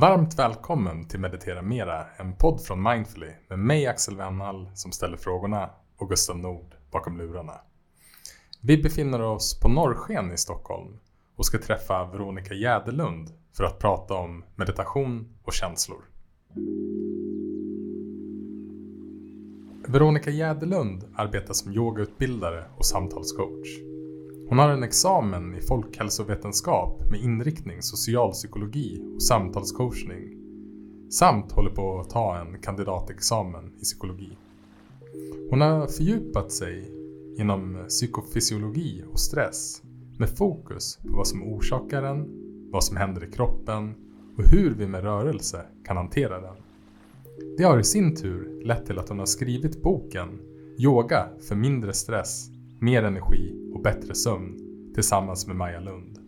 Varmt välkommen till Meditera Mera, en podd från Mindfully med mig Axel Wennall som ställer frågorna och Gustav Nord bakom lurarna. Vi befinner oss på Norrsken i Stockholm och ska träffa Veronica Jäderlund för att prata om meditation och känslor. Veronica Jäderlund arbetar som yogautbildare och samtalscoach. Hon har en examen i folkhälsovetenskap med inriktning socialpsykologi och samtalscoachning samt håller på att ta en kandidatexamen i psykologi. Hon har fördjupat sig inom psykofysiologi och stress med fokus på vad som orsakar den, vad som händer i kroppen och hur vi med rörelse kan hantera den. Det har i sin tur lett till att hon har skrivit boken Yoga för mindre stress, mer energi och bättre sömn tillsammans med Maja Lund.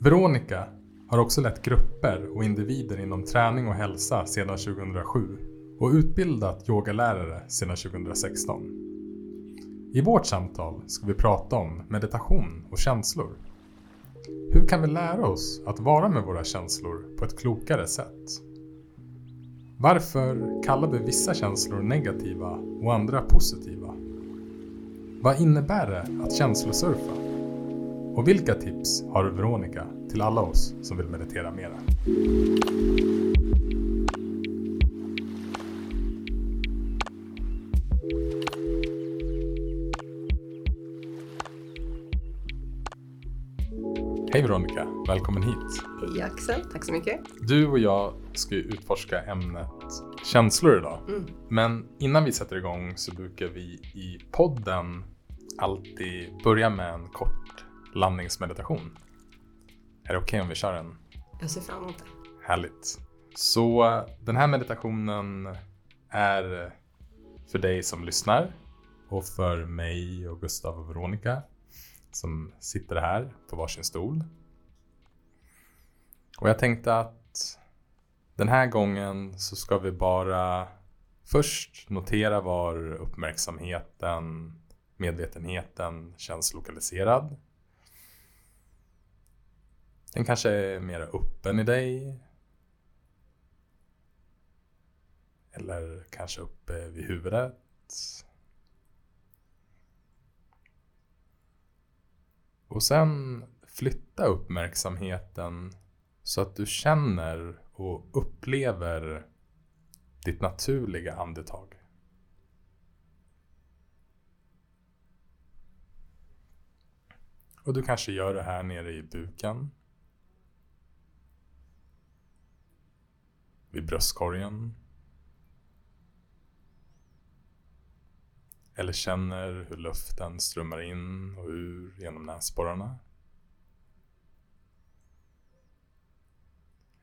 Veronica har också lett grupper och individer inom träning och hälsa sedan 2007 och utbildat yogalärare sedan 2016. I vårt samtal ska vi prata om meditation och känslor. Hur kan vi lära oss att vara med våra känslor på ett klokare sätt? Varför kallar vi vissa känslor negativa och andra positiva? Vad innebär det att känslosurfa? Och vilka tips har Veronica till alla oss som vill meditera mera? Hej Veronica, välkommen hit. Hej Axel, tack så mycket. Du och jag ska ju utforska ämnet känslor idag. Mm. Men innan vi sätter igång så brukar vi i podden alltid börja med en kort landningsmeditation. Är det okej okay om vi kör en? Jag ser fram emot det. Härligt. Så den här meditationen är för dig som lyssnar och för mig och Gustav och Veronica som sitter här på varsin stol. Och jag tänkte att den här gången så ska vi bara först notera var uppmärksamheten, medvetenheten känns lokaliserad. Den kanske är mer öppen i dig. Eller kanske uppe vid huvudet. Och sen flytta uppmärksamheten så att du känner och upplever ditt naturliga andetag. Och du kanske gör det här nere i buken. Vid bröstkorgen. Eller känner hur luften strömmar in och ur genom näsborrarna.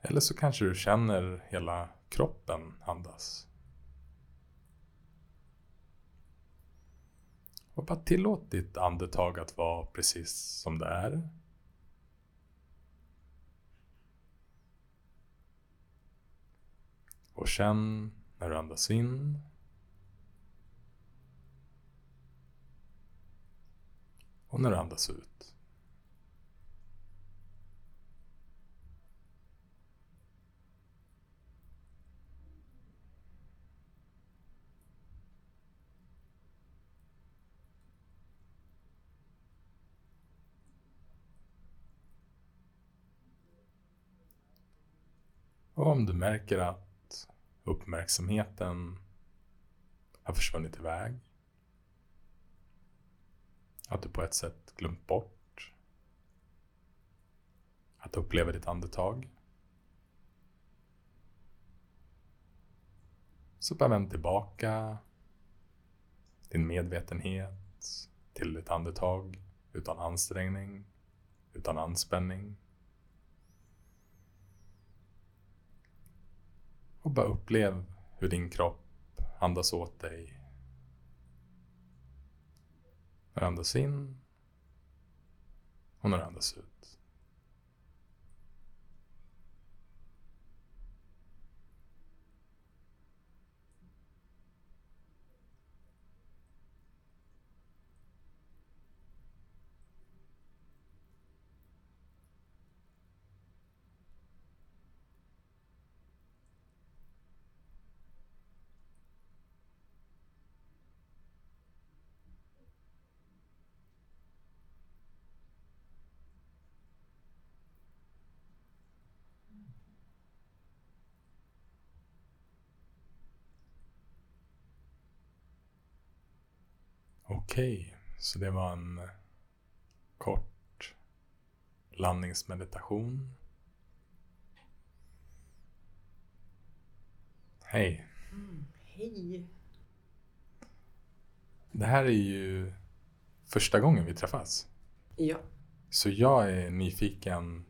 Eller så kanske du känner hela kroppen andas. Och bara tillåt ditt andetag att vara precis som det är. Och känn när du andas in och när du andas ut. Och om du märker att uppmärksamheten har försvunnit iväg att du på ett sätt glömt bort att uppleva ditt andetag. Så bara vänd tillbaka din medvetenhet till ditt andetag utan ansträngning, utan anspänning. Och bara upplev hur din kropp andas åt dig när du andas in och när du andas ut. Okej, så det var en kort landningsmeditation. Hej. Hej. Det här är ju första gången vi träffas. Ja. Så jag är nyfiken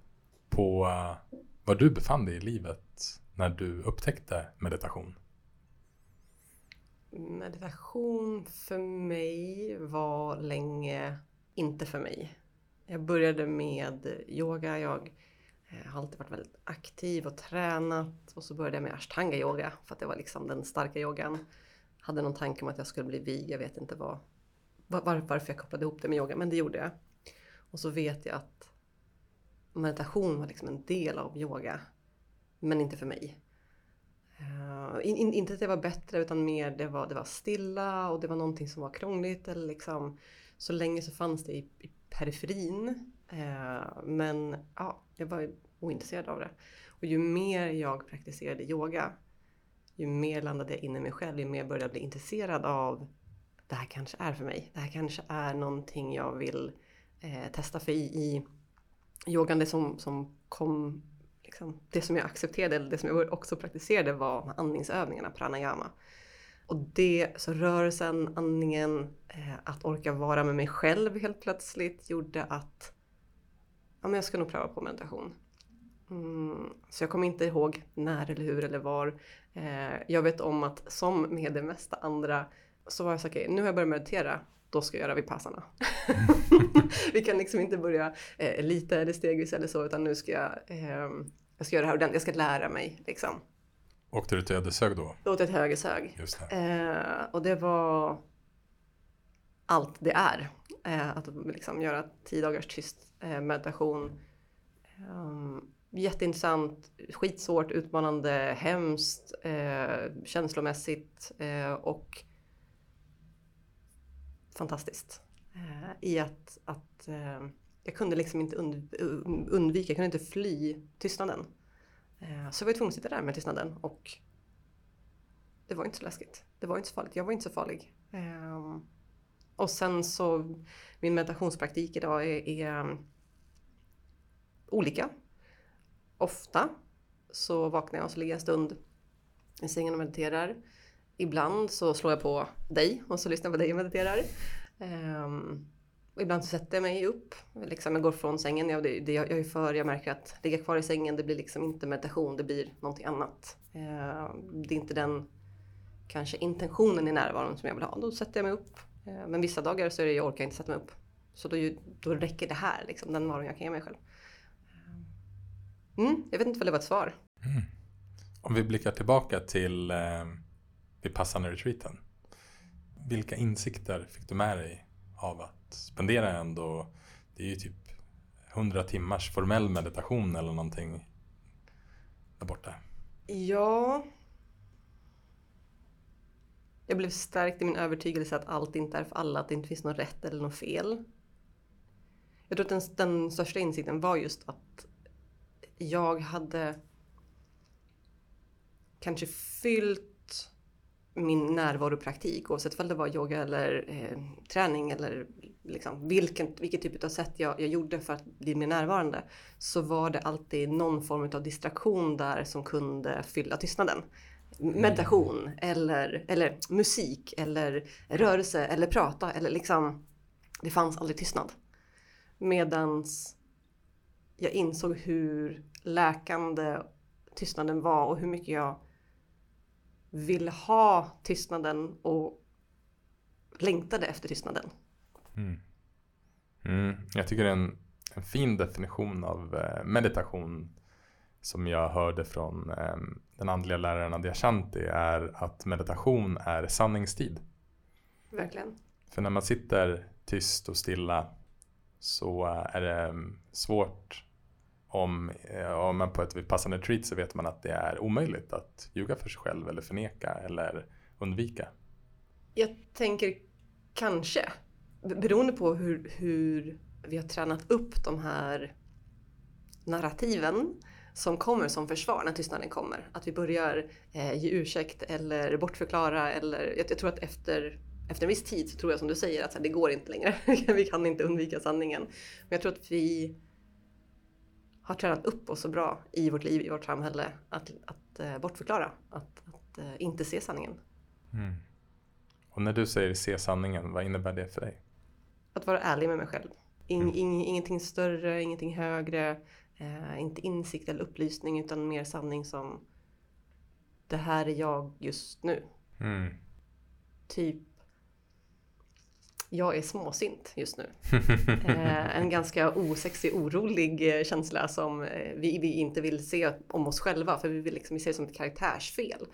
på eh, var du befann dig i livet när du upptäckte meditation. Meditation för mig var länge inte för mig. Jag började med yoga. Jag eh, har alltid varit väldigt aktiv och tränat och så började jag med ashtanga yoga för att det var liksom den starka yogan. Hade någon tanke om att jag skulle bli vig. Jag vet inte vad, var, varför jag kopplade ihop det med yoga, men det gjorde jag. Och så vet jag att meditation var liksom en del av yoga, men inte för mig. Uh, in, in, inte att det var bättre utan mer det var, det var stilla och det var någonting som var krångligt. Eller liksom, så länge så fanns det i, i periferin. Uh, men ja, jag var ointresserad av det. Och ju mer jag praktiserade yoga, ju mer landade jag in i mig själv, ju mer började jag bli intresserad av det här kanske är för mig. Det här kanske är någonting jag vill eh, testa. För i, i yogan, det som, som kom, liksom, det som jag accepterade, eller det som jag också praktiserade var andningsövningarna, pranayama. Och det, så rörelsen, andningen, eh, att orka vara med mig själv helt plötsligt gjorde att ja, men jag ska nog pröva på meditation. Mm, så jag kommer inte ihåg när eller hur eller var. Eh, jag vet om att som med det mesta andra så var jag så okej, okay, nu har jag börjat meditera, då ska jag göra vipassana. Vi kan liksom inte börja eh, lite eller stegvis eller så, utan nu ska jag, eh, jag ska göra det här ordentligt, jag ska lära mig liksom. Åkte du till Ödeshög då? Då åkte jag till. Just det. Eh, och det var allt det är. Eh, att liksom göra tio dagars tyst eh, meditation. Um, jätteintressant, skitsvårt, utmanande, hemskt, eh, känslomässigt eh, och fantastiskt. Eh, I att, att jag kunde liksom inte und, äh, undvika, jag kunde inte fly tystnaden. Eh, så jag var tvungen att sitta där med tystnaden och det var inte så läskigt. Det var inte så farligt. Jag var inte så farlig. Ehm, och sen så, min meditationspraktik idag är, är ehm, olika. Ofta så vaknar jag och så ligger jag en stund i sängen och mediterar. Ibland så slår jag på dig och så lyssnar jag på dig och mediterar. Um, och ibland så sätter jag mig upp, liksom jag går från sängen. Jag, det, jag, jag är för, jag märker att ligga kvar i sängen det blir liksom inte meditation, det blir någonting annat. Eh, det är inte den kanske intentionen i närvaron som jag vill ha. Då sätter jag mig upp. Eh, men vissa dagar så är det, jag orkar inte sätta mig upp. Så då, då räcker det här, liksom, den närvaron jag kan ge mig själv. Eh, mm, jag vet inte vad det var ett svar. Mm. Om vi blickar tillbaka till eh, Vipassana-retreaten. Vilka insikter fick du med dig av att spendera ändå, det är ju typ 100 timmars formell meditation eller någonting där borta? Ja. Jag blev stärkt i min övertygelse att allt inte är för alla, att det inte finns något rätt eller något fel. Jag tror att den, den största insikten var just att jag hade kanske fyllt min närvaropraktik, oavsett om det var yoga eller eh, träning eller liksom vilken, vilket typ av sätt jag, jag gjorde för att bli mer närvarande, så var det alltid någon form av distraktion där som kunde fylla tystnaden. Meditation mm. eller, eller musik eller rörelse eller prata eller liksom, det fanns aldrig tystnad. Medans jag insåg hur läkande tystnaden var och hur mycket jag ville ha tystnaden och längtade efter tystnaden. Mm. Mm. Jag tycker det är en, en fin definition av eh, meditation som jag hörde från eh, den andliga läraren Adyashanti är att meditation är sanningstid. Verkligen. För när man sitter tyst och stilla så är det mm, svårt om, eh, om man på ett passande retreat så vet man att det är omöjligt att ljuga för sig själv eller förneka eller undvika. Jag tänker kanske, beroende på hur, hur vi har tränat upp de här narrativen som kommer som försvar när tystnaden kommer. Att vi börjar eh, ge ursäkt eller bortförklara eller jag, jag tror att efter efter en viss tid så tror jag som du säger att det går inte längre. vi kan inte undvika sanningen. Men jag tror att vi har tränat upp oss så bra i vårt liv, i vårt samhälle, att, att eh, bortförklara, att, att eh, inte se sanningen. Mm. Och när du säger se sanningen, vad innebär det för dig? Att vara ärlig med mig själv. In, mm. in, ingenting större, ingenting högre, uh, inte insikt eller upplysning utan mer sanning som det här är jag just nu. Mm. Typ jag är småsint just nu. Eh, en ganska osexig, orolig eh, känsla som eh, vi, vi, inte vill se om oss själva för vi vill liksom, vi ser det som ett karaktärsfel.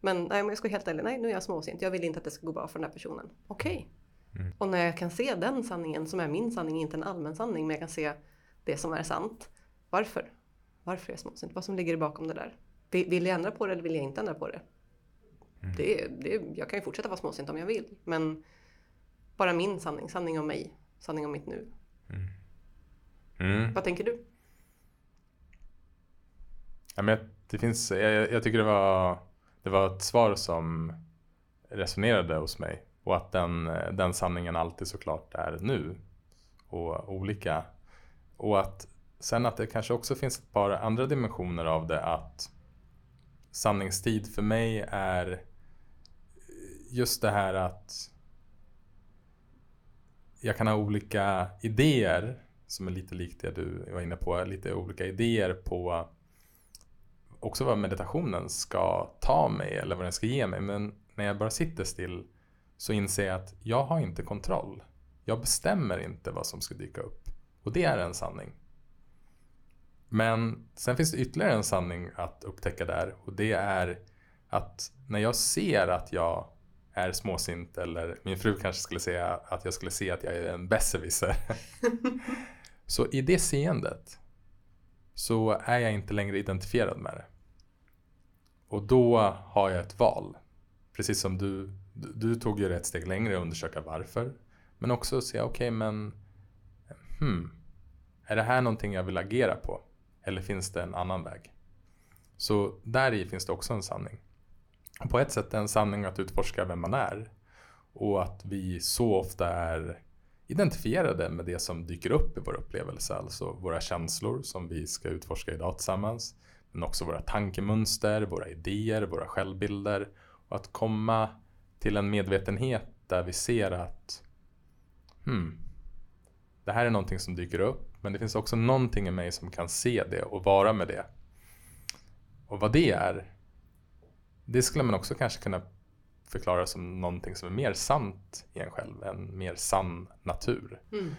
Men nej, jag ska helt ärlig, nej nu är jag småsint. Jag vill inte att det ska gå bra för den här personen. Okej. Okay. Mm. Och när jag kan se den sanningen som är min sanning, inte en allmän sanning, men jag kan se det som är sant. Varför? Varför är jag småsint? Vad som ligger bakom det där? Vill jag ändra på det eller vill jag inte ändra på det? Mm. det, det jag kan ju fortsätta vara småsint om jag vill, men bara min sanning, sanning om mig, sanning om mitt nu. Mm. Mm. Vad tänker du? Ja, men det finns, jag, jag, tycker det var, det var ett svar som resonerade hos mig och att den, den sanningen alltid såklart är nu och olika. Och att sen att det kanske också finns ett par andra dimensioner av det att sanningstid för mig är just det här att jag kan ha olika idéer som är lite likt det du var inne på, lite olika idéer på också vad meditationen ska ta mig eller vad den ska ge mig. Men när jag bara sitter still så inser jag att jag har inte kontroll. Jag bestämmer inte vad som ska dyka upp. Och det är en sanning. Men sen finns det ytterligare en sanning att upptäcka där och det är att när jag ser att jag är småsint eller min fru kanske skulle säga att jag skulle se att jag är en besserwisser. så i det seendet så är jag inte längre identifierad med det. Och då har jag ett val. Precis som du, du tog ju ett steg längre och undersöka varför. Men också se, okej okay, men hmm, är det här någonting jag vill agera på? Eller finns det en annan väg? Så där i finns det också en sanning på ett sätt är en sanning att utforska vem man är. Och att vi så ofta är identifierade med det som dyker upp i vår upplevelse. Alltså våra känslor som vi ska utforska idag tillsammans. Men också våra tankemönster, våra idéer, våra självbilder. Och att komma till en medvetenhet där vi ser att hmm, det här är någonting som dyker upp. Men det finns också någonting i mig som kan se det och vara med det. Och vad det är, det skulle man också kanske kunna förklara som någonting som är mer sant i en själv, en mer sann natur. Mm.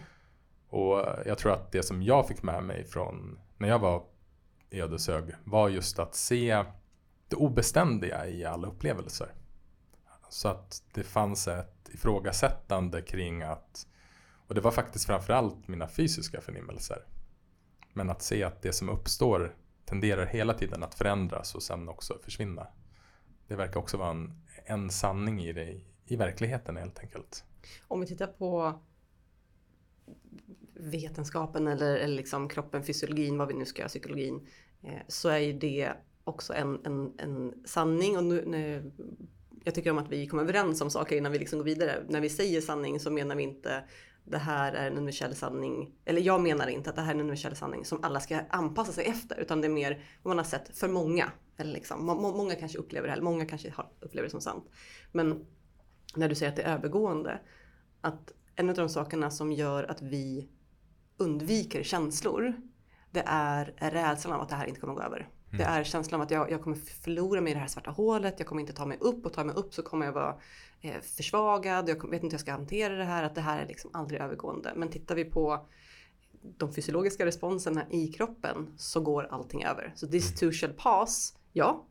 Och jag tror att det som jag fick med mig från när jag var i Ödeshög var just att se det obeständiga i alla upplevelser. Så att det fanns ett ifrågasättande kring att, och det var faktiskt framförallt mina fysiska förnimmelser. Men att se att det som uppstår tenderar hela tiden att förändras och sen också försvinna det verkar också vara en, en sanning i det i verkligheten helt enkelt. Om vi tittar på vetenskapen eller, eller liksom kroppen, fysiologin, vad vi nu ska göra, psykologin, eh, så är ju det också en, en, en sanning. Och nu, nu, jag tycker om att vi kommer överens om saker innan vi liksom går vidare. När vi säger sanning så menar vi inte det här är en universell sanning. Eller jag menar inte att det här är en universell sanning som alla ska anpassa sig efter. Utan det är mer vad man har sett för många. Eller liksom, må, många kanske upplever det här, många kanske upplever det som sant. Men när du säger att det är övergående. Att en av de sakerna som gör att vi undviker känslor. Det är rädslan av att det här inte kommer att gå över. Det mm. är känslan av att jag, jag kommer förlora mig i det här svarta hålet. Jag kommer inte ta mig upp och tar mig upp så kommer jag vara eh, försvagad. Jag vet inte hur jag ska hantera det här. Att det här är liksom aldrig övergående. Men tittar vi på de fysiologiska responserna i kroppen så går allting över. Så this too shall pass. Ja,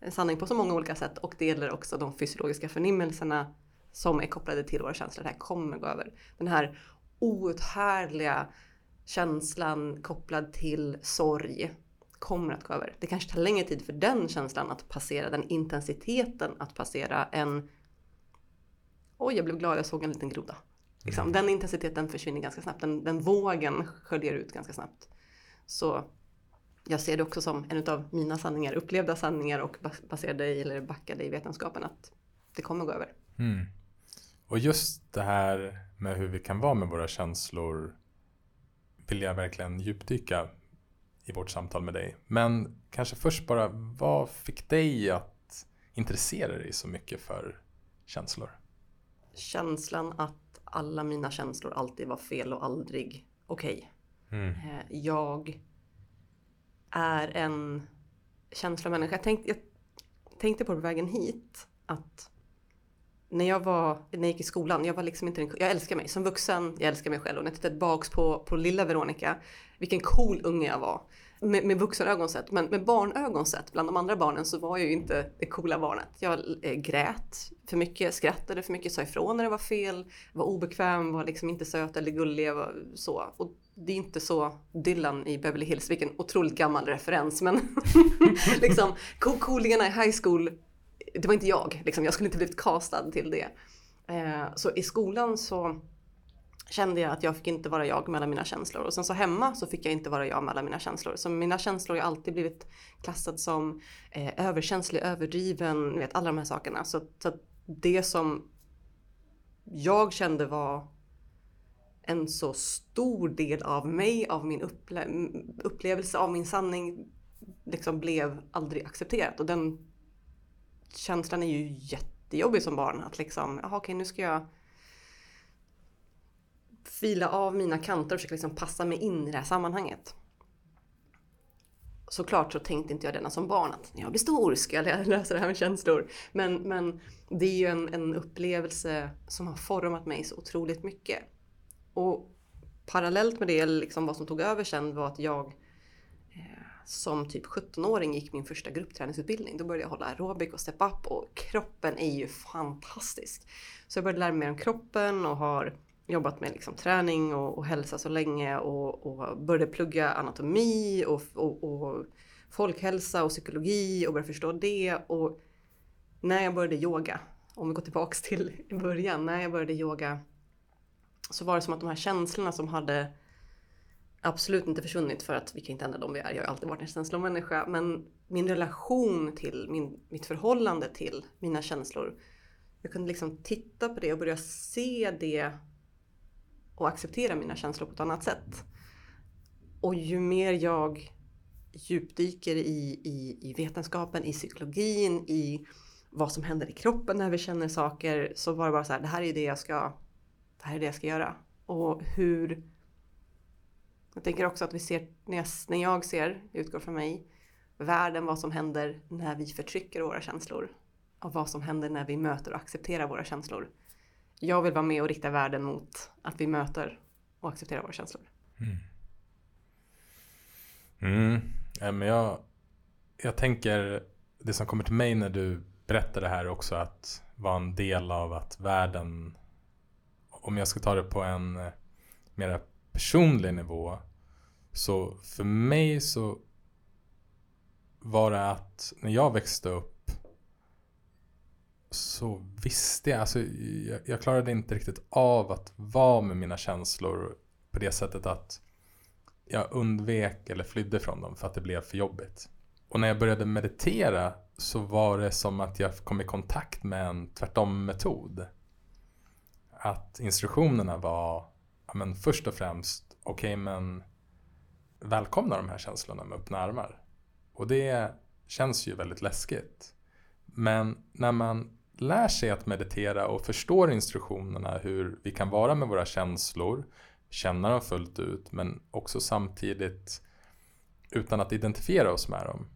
en sanning på så många olika sätt och det gäller också de fysiologiska förnimmelserna som är kopplade till våra känslor. Det här kommer gå över. Den här outhärdliga känslan kopplad till sorg kommer att gå över. Det kanske tar längre tid för den känslan att passera, den intensiteten att passera än Oj, jag blev glad, jag såg en liten groda. Liksom. Mm. Den intensiteten försvinner ganska snabbt. Den, den vågen sköljer ut ganska snabbt. Så jag ser det också som en av mina sanningar, upplevda sanningar och baserade i, eller backade i vetenskapen att det kommer gå över. Mm. Och just det här med hur vi kan vara med våra känslor vill jag verkligen djupdyka i vårt samtal med dig. Men kanske först bara, vad fick dig att intressera dig så mycket för känslor? Känslan att alla mina känslor alltid var fel och aldrig okej. Okay. Mm. Eh, jag är en känslomänniska. Jag tänkte, jag tänkte på vägen hit att när jag var, när jag gick i skolan, jag var liksom inte en, jag älskar mig som vuxen, jag älskar mig själv och när jag tittar tillbaks på, på lilla Veronica, vilken cool unge jag var. Med, med vuxenögon sett, men med barnögon sett, bland de andra barnen så var jag ju inte det coola barnet. Jag eh, grät för mycket, skrattade för mycket, sa ifrån när det var fel, var obekväm, var liksom inte söt eller gullig, var så. Och det är inte så Dylan i Beverly Hills, vilken otroligt gammal referens, men liksom coolingarna i high school det var inte jag, liksom. jag skulle inte blivit castad till det. Eh, så i skolan så kände jag att jag fick inte vara jag med alla mina känslor. Och sen så hemma så fick jag inte vara jag med alla mina känslor. Så mina känslor har alltid blivit klassade som eh, överkänslig, överdriven, vet alla de här sakerna. Så, så det som jag kände var en så stor del av mig, av min upple upplevelse, av min sanning, liksom blev aldrig accepterat. Och den känslan är ju jättejobbig som barn. Att liksom, jaha okej nu ska jag fila av mina kanter och försöka liksom passa mig in i det här sammanhanget. Såklart så tänkte inte jag denna som barn att när jag blir stor ska jag lösa det här med känslor. Men, men det är ju en, en upplevelse som har format mig så otroligt mycket. Och parallellt med det, liksom vad som tog över sen var att jag eh, som typ 17-åring gick min första gruppträningsutbildning. Då började jag hålla aerobik och step up och kroppen är ju fantastisk. Så jag började lära mig mer om kroppen och har jobbat med liksom träning och, och hälsa så länge och, och började plugga anatomi och, och, och folkhälsa och psykologi och började förstå det. Och när jag började yoga, om vi går tillbaks till början, när jag började yoga så var det som att de här känslorna som hade absolut inte försvunnit för att vi kan inte ändra dem vi är. Jag har alltid varit en känslomänniska. Men min relation till, min, mitt förhållande till mina känslor. Jag kunde liksom titta på det och börja se det och acceptera mina känslor på ett annat sätt. Och ju mer jag djupdyker i, i, i vetenskapen, i psykologin, i vad som händer i kroppen när vi känner saker så var det bara så här, det här är det jag ska, det här är det jag ska göra. Och hur jag tänker också att vi ser, när jag, när jag ser, utgår från mig, världen, vad som händer när vi förtrycker våra känslor. Och vad som händer när vi möter och accepterar våra känslor. Jag vill vara med och rikta världen mot att vi möter och accepterar våra känslor. Mm. Mm. Ja, men jag, jag tänker, det som kommer till mig när du berättar det här också att vara en del av att världen, om jag ska ta det på en eh, mera personlig nivå. Så för mig så var det att när jag växte upp så visste jag, alltså jag, jag klarade inte riktigt av att vara med mina känslor på det sättet att jag undvek eller flydde från dem för att det blev för jobbigt. Och när jag började meditera så var det som att jag kom i kontakt med en tvärtom-metod. Att instruktionerna var ja, men först och främst, okej okay, men välkomna de här känslorna med öppna armar. Och det känns ju väldigt läskigt. Men när man lär sig att meditera och förstår instruktionerna hur vi kan vara med våra känslor, känna dem fullt ut men också samtidigt utan att identifiera oss med dem.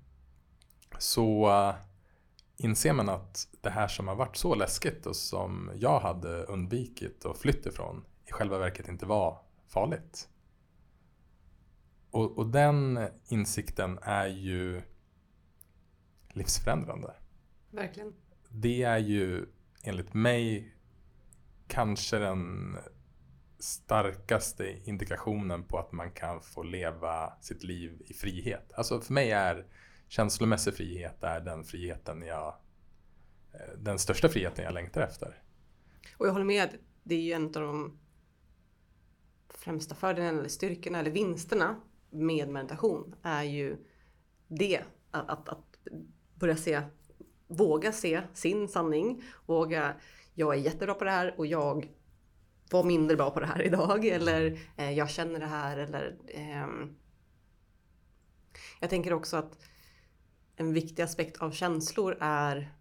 Så eh, inser man att det här som har varit så läskigt och som jag hade undvikit och flytt ifrån i själva verket inte var farligt. Och, och den insikten är ju livsförändrande. Verkligen. Det är ju enligt mig kanske den starkaste indikationen på att man kan få leva sitt liv i frihet. Alltså för mig är känslomässig frihet är den friheten jag eh, den största friheten jag längtar efter. Och jag håller med. Det är ju en av de främsta fördelarna eller styrkorna eller vinsterna med meditation är ju det. Att, att, att börja se, våga se sin sanning, våga jag är jättebra på det här och jag var mindre bra på det här idag eller eh, jag känner det här eller eh, Jag tänker också att en viktig aspekt av känslor är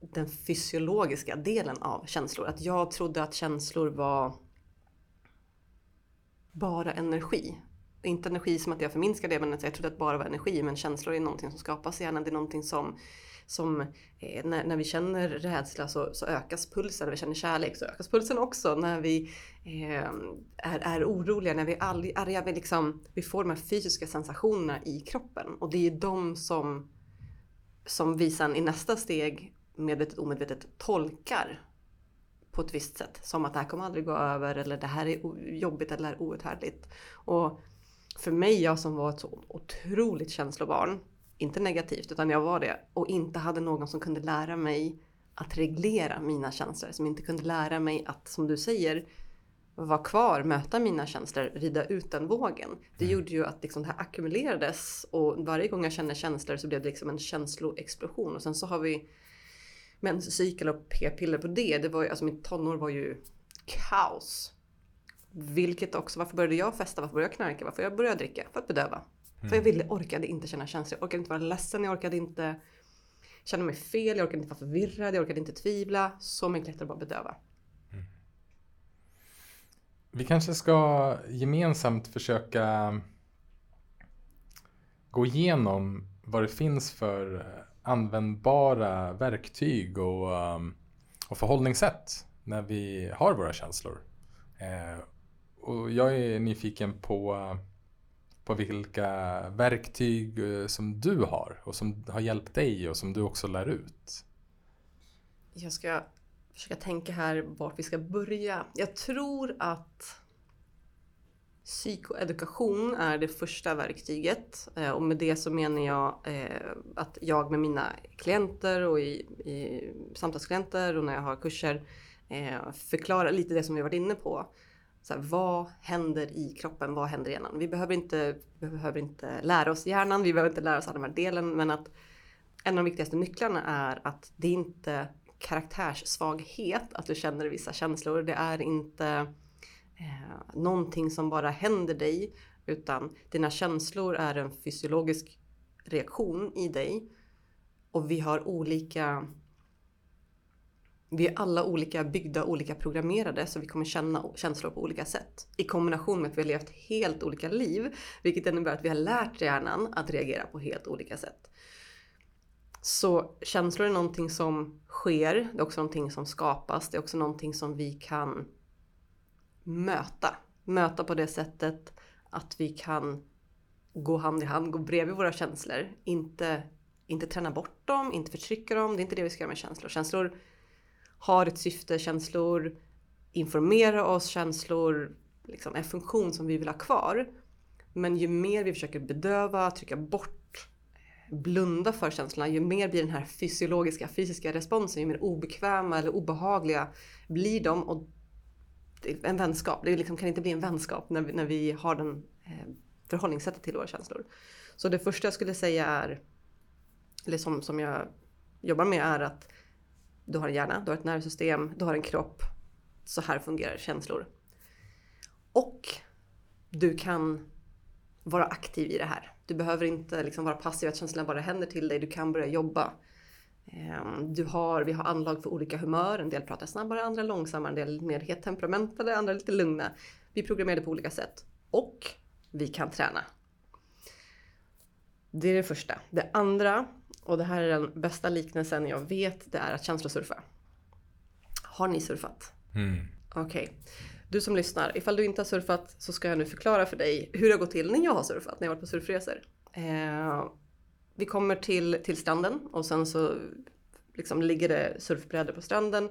den fysiologiska delen av känslor. Att jag trodde att känslor var bara energi. Inte energi som att jag förminskar det, men jag trodde att det bara var energi. Men känslor är någonting som skapas i hjärnan. Det är någonting som, som eh, när, när vi känner rädsla så, så ökas pulsen. När vi känner kärlek så ökas pulsen också. När vi eh, är, är oroliga, när vi är arga, vi, liksom, vi får de här fysiska sensationerna i kroppen. Och det är de som, som vi sen i nästa steg medvetet omedvetet tolkar på ett visst sätt. Som att det här kommer aldrig gå över eller det här är jobbigt eller outhärdligt. Och för mig, jag som var ett så otroligt känslobarn, inte negativt utan jag var det och inte hade någon som kunde lära mig att reglera mina känslor. Som inte kunde lära mig att, som du säger, vara kvar, möta mina känslor, rida ut den vågen. Det mm. gjorde ju att liksom det här ackumulerades och varje gång jag kände känslor så blev det liksom en känsloexplosion. Och sen så har vi menscykel och p-piller på det. det var ju, alltså mitt tonår var ju kaos. Vilket också, varför började jag festa? Varför började jag knarka? Varför jag började dricka? För att bedöva. Mm. För jag ville, orkade inte känna känslor. Jag orkade inte vara ledsen. Jag orkade inte känna mig fel. Jag orkade inte vara förvirrad. Jag orkade inte tvivla. Så mycket lättare att bara bedöva. Mm. Vi kanske ska gemensamt försöka gå igenom vad det finns för användbara verktyg och, um, och förhållningssätt när vi har våra känslor. Eh, och jag är nyfiken på, på vilka verktyg eh, som du har och som har hjälpt dig och som du också lär ut. Jag ska försöka tänka här vart vi ska börja. Jag tror att Psykoedukation är det första verktyget eh, och med det så menar jag eh, att jag med mina klienter och i, i samtalsklienter och när jag har kurser förklarar lite det som vi varit inne på. Så här, vad händer i kroppen? Vad händer i hjärnan? Vi behöver, inte, vi behöver inte lära oss hjärnan, vi behöver inte lära oss alla de här delen men att en av de viktigaste nycklarna är att det är inte karaktärssvaghet att du känner vissa känslor. Det är inte eh, någonting som bara händer dig utan dina känslor är en fysiologisk reaktion i dig och vi har olika vi är alla olika byggda, olika programmerade så vi kommer känna känslor på olika sätt. I kombination med att vi har levt helt olika liv, vilket innebär att vi har lärt hjärnan att reagera på helt olika sätt. Så känslor är någonting som sker, det är också någonting som skapas, det är också någonting som vi kan möta. Möta på det sättet att vi kan gå hand i hand, gå bredvid våra känslor. Inte, inte träna bort dem, inte förtrycka dem. Det är inte det vi ska göra med känslor. Känslor har ett syfte, känslor informerar oss, känslor liksom är funktion som vi vill ha kvar. Men ju mer vi försöker bedöva, trycka bort, eh, blunda för känslorna, ju mer blir den här fysiologiska, fysiska responsen, ju mer obekväma eller obehagliga blir de och en vänskap. Det liksom, kan inte bli en vänskap när vi, när vi har den eh, förhållningssättet till våra känslor. Så det första jag skulle säga är, eller som, som jag jobbar med är att du har en hjärna, du har ett nervsystem, du har en kropp. Så här fungerar känslor. Och du kan vara aktiv i det här. Du behöver inte liksom vara passiv, att känslorna bara händer till dig. Du kan börja jobba. Ehm, du har, vi har anlag för olika humör. En del pratar snabbare, andra långsammare, en del mer het temperamentade, andra lite lugna. Vi är programmerade på olika sätt. Och vi kan träna. Det är det första. Det andra, och det här är den bästa liknelsen jag vet, det är att känslosurfa. Har ni surfat? Mm. Okej. Okay. Du som lyssnar, ifall du inte har surfat så ska jag nu förklara för dig hur det har gått till när jag har surfat, när jag varit på surfresor. Eh, vi kommer till, till stranden och sen så liksom ligger det surfbrädor på stranden.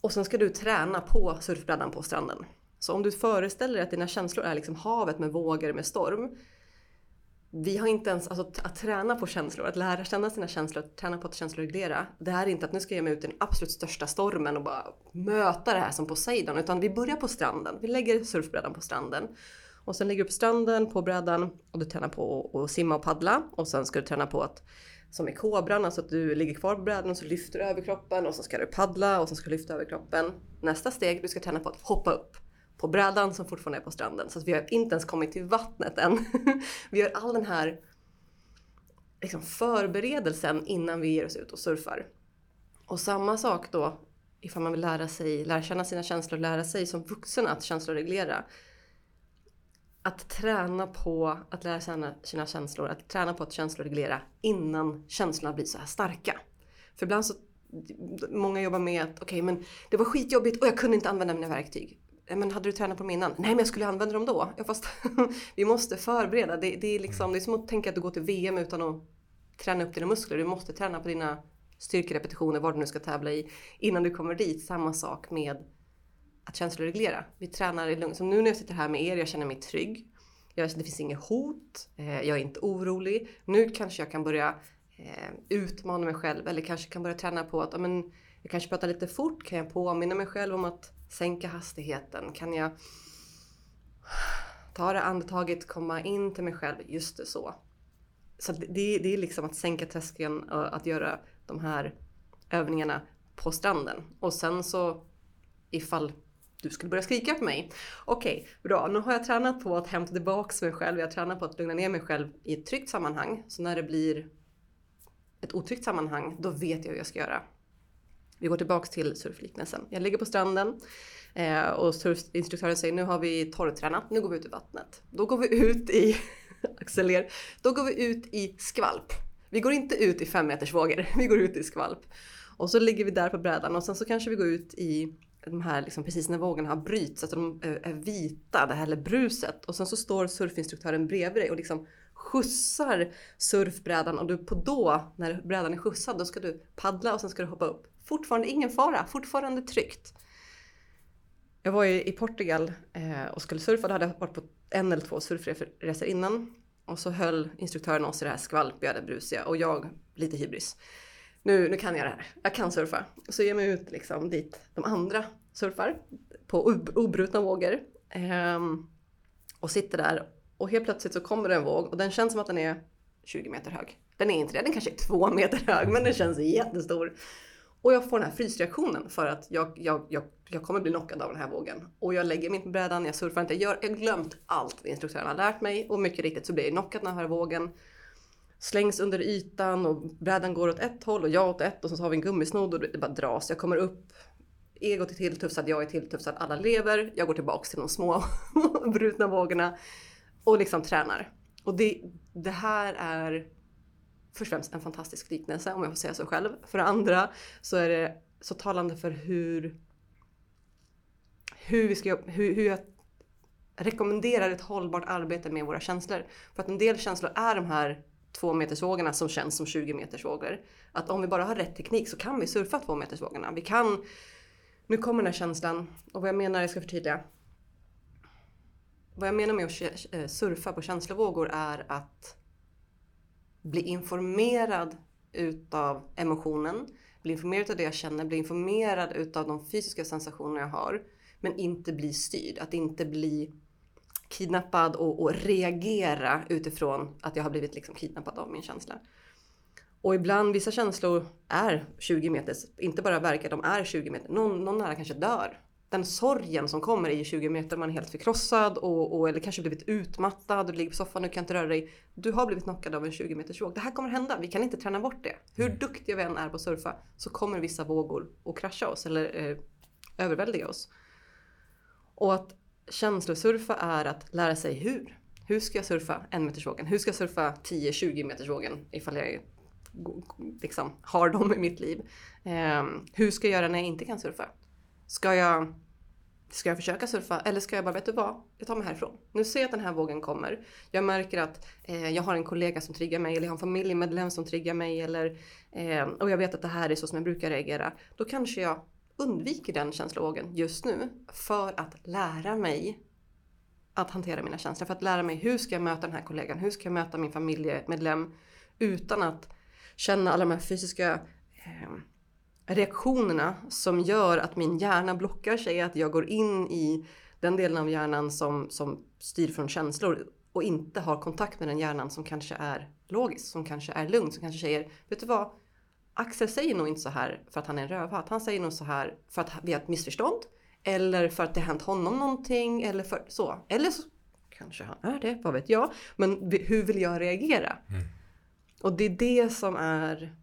Och sen ska du träna på surfbrädan på stranden. Så om du föreställer dig att dina känslor är liksom havet med vågor med storm. Vi har inte ens, alltså att träna på känslor, att lära känna sina känslor, att träna på att känsloreglera. Det här är inte att nu ska jag ge mig ut i den absolut största stormen och bara möta det här som Poseidon. Utan vi börjar på stranden. Vi lägger surfbrädan på stranden. Och sen ligger du på stranden på brädan och du tränar på att simma och paddla. Och sen ska du träna på att som i kobran, alltså att du ligger kvar på brädan och så lyfter du överkroppen och så ska du paddla och så ska du lyfta överkroppen. Nästa steg, du ska träna på att hoppa upp på brädan som fortfarande är på stranden. Så att vi har inte ens kommit till vattnet än. vi gör all den här liksom förberedelsen innan vi ger oss ut och surfar. Och samma sak då ifall man vill lära sig, lära känna sina känslor, lära sig som vuxen att känsloreglera. Att träna på att lära känna sina känslor, att träna på att känsloreglera innan känslorna blir så här starka. För ibland så, många jobbar med att okej okay, men det var skitjobbigt och jag kunde inte använda mina verktyg. Men hade du tränat på dem innan? Nej men jag skulle använda dem då. Ja, fast vi måste förbereda. Det, det, är liksom, det är som att tänka att du går till VM utan att träna upp dina muskler. Du måste träna på dina styrkerepetitioner, vad du nu ska tävla i, innan du kommer dit. Samma sak med att känsloreglera. Vi tränar i lugn. Som nu när jag sitter här med er, jag känner mig trygg. Jag, det finns inget hot, eh, jag är inte orolig. Nu kanske jag kan börja eh, utmana mig själv eller kanske kan börja träna på att men, jag kanske pratar lite fort. Kan jag påminna mig själv om att sänka hastigheten? Kan jag ta det andetaget, komma in till mig själv? Just det, så. Så det, det är liksom att sänka tröskeln och att göra de här övningarna på stranden. Och sen så ifall du skulle börja skrika på mig. Okej, okay, bra. Nu har jag tränat på att hämta tillbaks mig själv. Jag har tränat på att lugna ner mig själv i ett tryggt sammanhang. Så när det blir ett otryggt sammanhang, då vet jag hur jag ska göra. Vi går tillbaks till surfliknelsen. Jag ligger på stranden eh, och surfinstruktören säger nu har vi torrtränat, nu går vi ut i vattnet. Då går vi ut i, Axel då går vi ut i skvalp. Vi går inte ut i fem meters vågor, vi går ut i skvalp. Och så ligger vi där på brädan och sen så kanske vi går ut i de här liksom precis när vågorna har bryts, att de eh, är vita, det här bruset. Och sen så står surfinstruktören bredvid dig och liksom skjutsar surfbrädan och du på då, när brädan är skjutsad, då ska du paddla och sen ska du hoppa upp. Fortfarande ingen fara, fortfarande tryggt. Jag var i Portugal eh, och skulle surfa, då hade jag varit på en eller två surfresor innan. Och så höll instruktören oss i det här skvalpiga, det brusiga och jag lite hybris. Nu, nu kan jag det här, jag kan surfa. Så ger jag mig ut liksom dit de andra surfar på obrutna vågor. Ehm, och sitter där och helt plötsligt så kommer det en våg och den känns som att den är 20 meter hög. Den är inte det, den kanske är två meter hög men den känns jättestor. Och jag får den här frysreaktionen för att jag, jag, jag, jag kommer bli knockad av den här vågen. Och jag lägger mig inte på brädan, jag surfar inte, jag har glömt allt instruktören har lärt mig och mycket riktigt så blir jag knockad av den här vågen. Slängs under ytan och brädan går åt ett håll och jag åt ett och så har vi en gummisnodd och det bara dras. Jag kommer upp, egot är tilltufsad, jag är tilltufsad, alla lever. Jag går tillbaks till de små brutna vågorna och liksom tränar. Och det, det här är först och främst en fantastisk liknelse om jag får säga så själv. För det andra så är det så talande för hur, hur, vi ska, hur, hur jag rekommenderar ett hållbart arbete med våra känslor. För att en del känslor är de här två metersvågorna som känns som 20 metersvågor. Att om vi bara har rätt teknik så kan vi surfa två metersvågorna. Vi kan... Nu kommer den här känslan och vad jag menar, jag ska förtydliga. Vad jag menar med att surfa på känslovågor är att bli informerad utav emotionen, bli informerad av det jag känner, bli informerad utav de fysiska sensationer jag har. Men inte bli styrd, att inte bli kidnappad och, och reagera utifrån att jag har blivit liksom kidnappad av min känsla. Och ibland, vissa känslor är 20 meter, inte bara verkar, de är 20 meter. Någon, någon nära kanske dör den sorgen som kommer i 20 meter, man är helt förkrossad och, och, eller kanske blivit utmattad, du ligger på soffan, du kan inte röra dig. Du har blivit knockad av en 20 meters våg. Det här kommer hända, vi kan inte träna bort det. Hur mm. duktiga vi än är på att surfa så kommer vissa vågor att krascha oss eller eh, överväldiga oss. Och att känslosurfa är att lära sig hur. Hur ska jag surfa en meters vågen? Hur ska jag surfa 10-20 meters vågen ifall jag liksom, har dem i mitt liv? Eh, hur ska jag göra när jag inte kan surfa? Ska jag, ska jag försöka surfa eller ska jag bara, vet du vad? Jag tar mig härifrån. Nu ser jag att den här vågen kommer. Jag märker att eh, jag har en kollega som triggar mig eller jag har en familjemedlem som triggar mig eller, eh, och jag vet att det här är så som jag brukar reagera. Då kanske jag undviker den känslovågen just nu för att lära mig att hantera mina känslor. För att lära mig hur ska jag möta den här kollegan? Hur ska jag möta min familjemedlem utan att känna alla de här fysiska eh, reaktionerna som gör att min hjärna blockar sig, att jag går in i den delen av hjärnan som, som styr från känslor och inte har kontakt med den hjärnan som kanske är logiskt, som kanske är lugnt, som kanske säger, vet du vad? Axel säger nog inte så här för att han är en rövhatt. Han säger nog så här för att vi har ett missförstånd. Eller för att det har hänt honom någonting. Eller för så. Eller så kanske han är det, vad vet jag. Men hur vill jag reagera? Mm. Och det är det som är,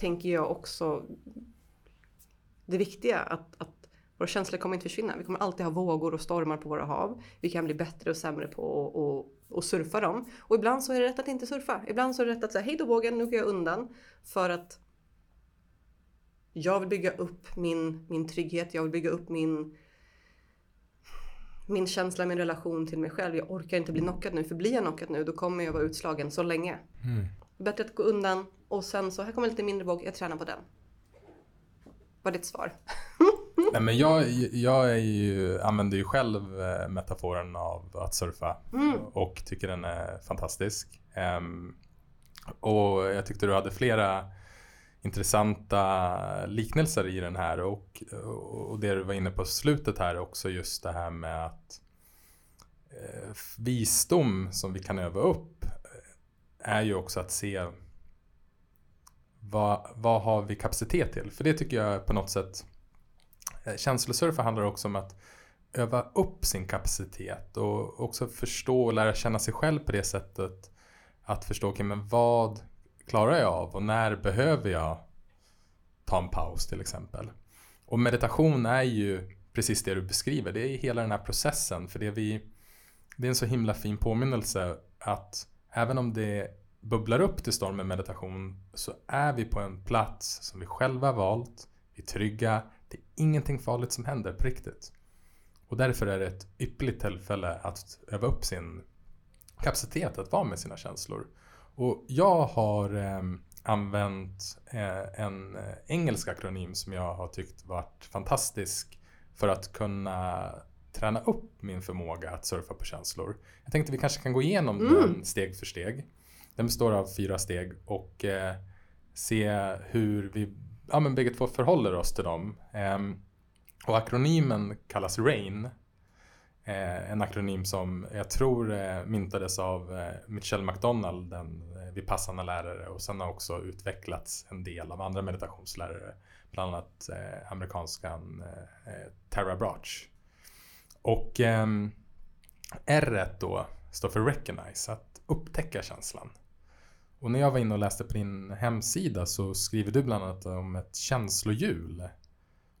tänker jag också, det viktiga. Att, att våra känslor kommer inte försvinna. Vi kommer alltid ha vågor och stormar på våra hav. Vi kan bli bättre och sämre på att och surfa dem. Och ibland så är det rätt att inte surfa. Ibland så är det rätt att säga hej då vågen, nu går jag undan. För att jag vill bygga upp min, min trygghet, jag vill bygga upp min, min känsla, min relation till mig själv. Jag orkar inte bli knockad nu, för blir jag knockad nu då kommer jag vara utslagen så länge. Mm. Bättre att gå undan och sen så här kommer lite mindre våg, jag tränar på den. Var ditt svar? Nej, men jag, jag är ju, använder ju själv eh, metaforen av att surfa mm. och tycker den är fantastisk. Um, och jag tyckte du hade flera intressanta liknelser i den här och, och det du var inne på slutet här också just det här med att eh, visdom som vi kan öva upp eh, är ju också att se vad, vad har vi kapacitet till? För det tycker jag på något sätt eh, känslosurfa handlar också om att öva upp sin kapacitet och också förstå och lära känna sig själv på det sättet. Att förstå, okay, men vad klarar jag av och när behöver jag ta en paus till exempel. Och meditation är ju precis det du beskriver. Det är hela den här processen. För det, vi, det är en så himla fin påminnelse att även om det bubblar upp till storm med meditation så är vi på en plats som vi själva valt. Vi är trygga, det är ingenting farligt som händer på riktigt. Och därför är det ett ypperligt tillfälle att öva upp sin kapacitet att vara med sina känslor. Och jag har eh, använt eh, en eh, engelsk akronym som jag har tyckt varit fantastisk för att kunna träna upp min förmåga att surfa på känslor. Jag tänkte vi kanske kan gå igenom mm. den steg för steg. Den består av fyra steg och eh, se hur vi ja, men bägge två förhåller oss till dem. Um, och akronymen kallas RAIN. Eh, en akronym som jag tror eh, myntades av eh, Michelle McDonald, en eh, vipassana lärare och sen har också utvecklats en del av andra meditationslärare. Bland annat eh, amerikanskan eh, eh, Tara Brach. Och eh, R då står för recognize, att upptäcka känslan. Och när jag var inne och läste på din hemsida så skriver du bland annat om ett känslohjul.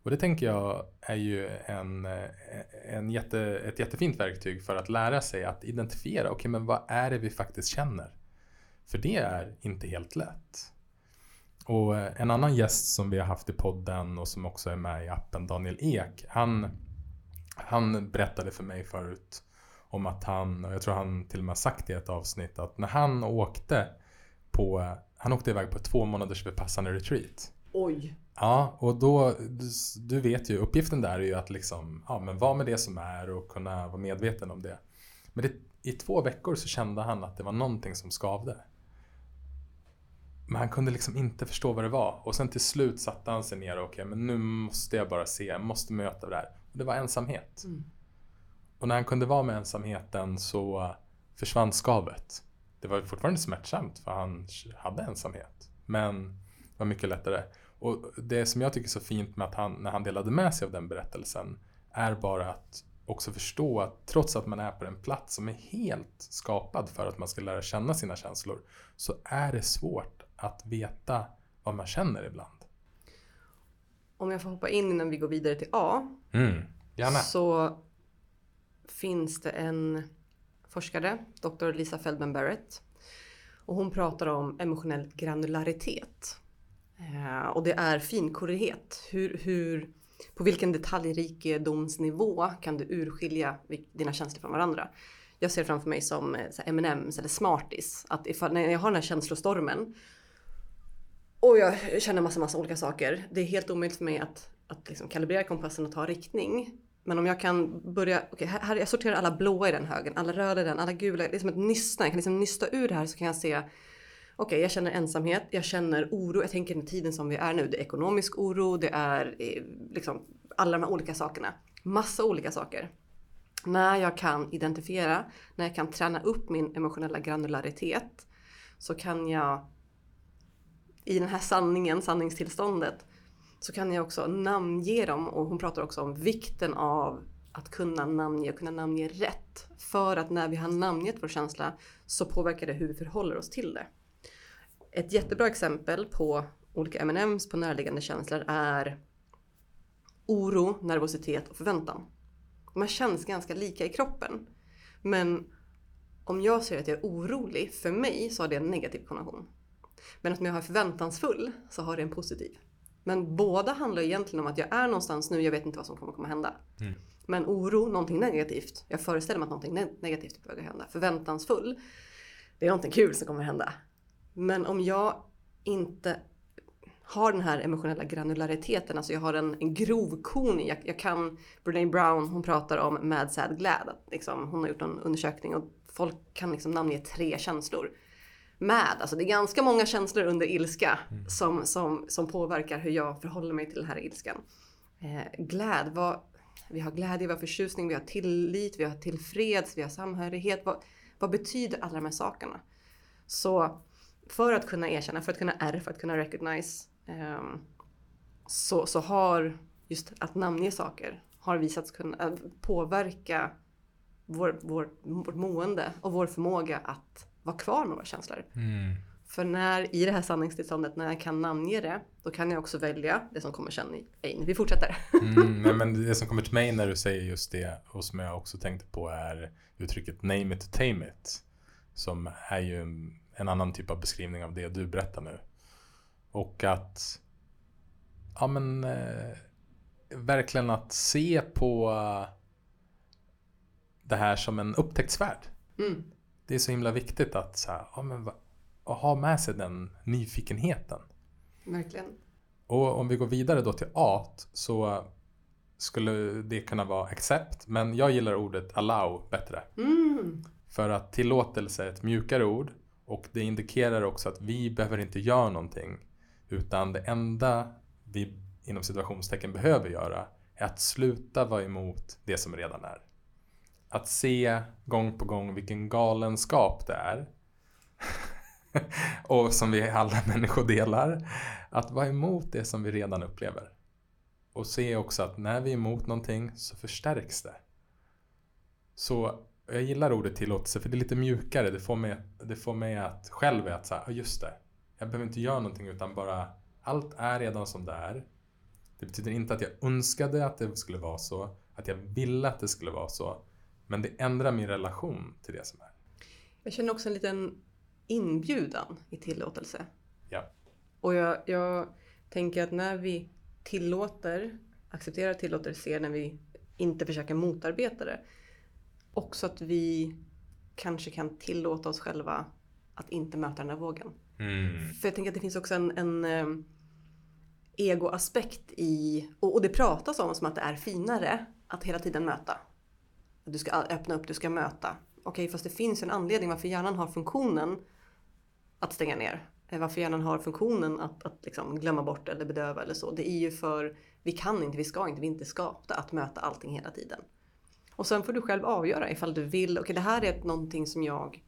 Och det tänker jag är ju en, eh, en jätte, ett jättefint verktyg för att lära sig att identifiera, okej okay, men vad är det vi faktiskt känner? För det är inte helt lätt. Och eh, en annan gäst som vi har haft i podden och som också är med i appen, Daniel Ek, han, han berättade för mig förut om att han, och jag tror han till och med sagt i ett avsnitt, att när han åkte på, han åkte iväg på två månaders Vipassana retreat. Oj! Ja, och då, du, du, vet ju, uppgiften där är ju att liksom, ja men vara med det som är och kunna vara medveten om det. Men det, i två veckor så kände han att det var någonting som skavde. Men han kunde liksom inte förstå vad det var. Och sen till slut satte han sig ner och okej, okay, men nu måste jag bara se, jag måste möta det här. Och det var ensamhet. Mm. Och när han kunde vara med ensamheten så försvann skavet det var fortfarande smärtsamt för han hade ensamhet. Men det var mycket lättare. Och det som jag tycker är så fint med att han, när han delade med sig av den berättelsen, är bara att också förstå att trots att man är på en plats som är helt skapad för att man ska lära känna sina känslor, så är det svårt att veta vad man känner ibland. Om jag får hoppa in innan vi går vidare till A. Mm, gärna. Så finns det en forskare, Dr. Lisa Feldman Barrett. Och hon pratar om emotionell granularitet. Eh, och det är finkorrighet. Hur, hur, på vilken detaljrikedomsnivå kan du urskilja dina känslor från varandra? Jag ser framför mig som eh, M&M's eller Smarties. Att ifall, när jag har den här känslostormen och jag känner massa, massa olika saker. Det är helt omöjligt för mig att, att liksom kalibrera kompassen och ta riktning. Men om jag kan börja, okej okay, här, jag sorterar alla blåa i den högen, alla röda i den, alla gula. Det är som ett nysta. jag kan liksom nysta ur det här så kan jag se Okej, okay, jag känner ensamhet, jag känner oro. Jag tänker den tiden som vi är nu. Det är ekonomisk oro, det är eh, liksom alla de här olika sakerna. Massa olika saker. När jag kan identifiera, när jag kan träna upp min emotionella granularitet så kan jag i den här sanningen, sanningstillståndet, så kan jag också namnge dem och hon pratar också om vikten av att kunna namnge och kunna namnge rätt. För att när vi har namngett vår känsla så påverkar det hur vi förhåller oss till det. Ett jättebra exempel på olika M&M's på närliggande känslor är oro, nervositet och förväntan. De känns ganska lika i kroppen. Men om jag säger att jag är orolig, för mig så har det en negativ konnotation. Men om jag är förväntansfull så har det en positiv. Men båda handlar egentligen om att jag är någonstans nu, jag vet inte vad som kommer komma hända. Mm. Men oro, någonting negativt. Jag föreställer mig att någonting negativt är på väg att hända. Förväntansfull, det är någonting kul som kommer hända. Men om jag inte har den här emotionella granulariteten, alltså jag har en, en grov kon jag, jag kan, Brené Brown hon pratar om mad, sad, glad. Att liksom, hon har gjort en undersökning och folk kan liksom namnge tre känslor. Mad, alltså det är ganska många känslor under ilska mm. som, som, som påverkar hur jag förhåller mig till den här ilskan. Eh, glad, vad, vi har glädje, vi har förtjusning, vi har tillit, vi har tillfreds, vi har samhörighet. Vad, vad betyder alla de här sakerna? Så för att kunna erkänna, för att kunna R, för att kunna recognize um, så, så har just att namnge saker har visats kunna äh, påverka vår, vår, vårt mående och vår förmåga att vara kvar med våra känslor. Mm. För när i det här sanningstillståndet, när jag kan namnge det, då kan jag också välja det som kommer sen in. Vi fortsätter. Mm, nej, men det som kommer till mig när du säger just det och som jag också tänkte på är uttrycket name it to tame it. Som är ju en annan typ av beskrivning av det du berättar nu. Och att ja men eh, verkligen att se på det här som en upptäcktsfärd. Mm. Det är så himla viktigt att, så här, ja, men, ha med sig den nyfikenheten. Verkligen. Och om vi går vidare då till art så skulle det kunna vara accept, men jag gillar ordet allow bättre. Mm. För att tillåtelse är ett mjukare ord och det indikerar också att vi behöver inte göra någonting. Utan det enda vi inom situationstecken behöver göra är att sluta vara emot det som redan är. Att se gång på gång vilken galenskap det är. och som vi alla människor delar. Att vara emot det som vi redan upplever. Och se också att när vi är emot någonting så förstärks det. Så jag gillar ordet tillåtelse för det är lite mjukare. Det får mig, det får mig att själv att säga, just det. Jag behöver inte göra någonting utan bara allt är redan som det är. Det betyder inte att jag önskade att det skulle vara så, att jag ville att det skulle vara så. Men det ändrar min relation till det som är. Jag känner också en liten inbjudan i tillåtelse. Ja. Och jag, jag tänker att när vi tillåter, accepterar, tillåter, ser när vi inte försöker motarbeta det. Också att vi kanske kan tillåta oss själva att inte möta den här vågen. Mm. För jag tänker att det finns också en, en um, egoaspekt i, och, och, det pratas om som att det är finare att hela tiden möta. Du ska öppna upp, du ska möta. Okej, fast det finns en anledning varför hjärnan har funktionen att stänga ner. Eh, varför hjärnan har funktionen att, att liksom glömma bort eller bedöva eller så. Det är ju för vi kan inte, vi ska inte, vi är inte skapta att möta allting hela tiden. Och sen får du själv avgöra ifall du vill, okej okay, det här är någonting som jag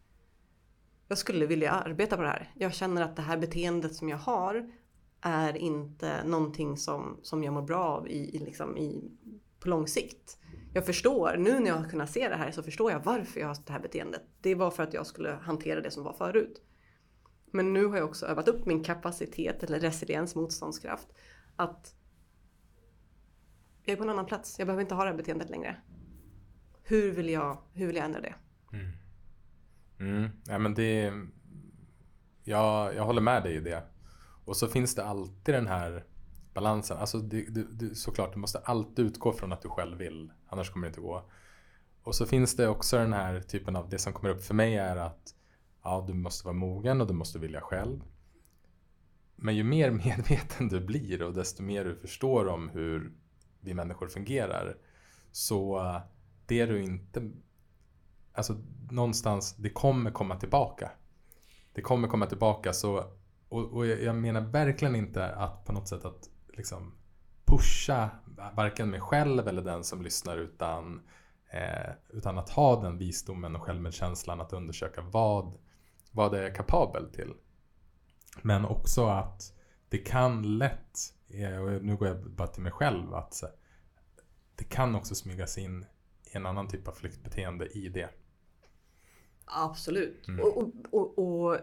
jag skulle vilja arbeta på det här. Jag känner att det här beteendet som jag har är inte någonting som, som jag mår bra av i, i, liksom i, på lång sikt. Jag förstår, nu när jag har kunnat se det här så förstår jag varför jag har det här beteendet. Det var för att jag skulle hantera det som var förut. Men nu har jag också övat upp min kapacitet eller resiliens, motståndskraft. Att jag är på en annan plats. Jag behöver inte ha det här beteendet längre. Hur vill jag, hur vill jag ändra det? Mm. Mm. Ja, men det, jag, jag håller med dig i det. Och så finns det alltid den här balansen. Alltså det, det, det, såklart, du måste alltid utgå från att du själv vill. Annars kommer det inte gå. Och så finns det också den här typen av, det som kommer upp för mig är att ja, du måste vara mogen och du måste vilja själv. Men ju mer medveten du blir och desto mer du förstår om hur vi människor fungerar. Så det du inte alltså någonstans, det kommer komma tillbaka. Det kommer komma tillbaka så, och, och jag menar verkligen inte att på något sätt att liksom pusha varken mig själv eller den som lyssnar utan, eh, utan att ha den visdomen och självmedkänslan att undersöka vad, vad det är kapabel till. Men också att det kan lätt, eh, och nu går jag bara till mig själv, att det kan också smygas in en annan typ av flyktbeteende i det. Absolut. Mm. Och, och, och,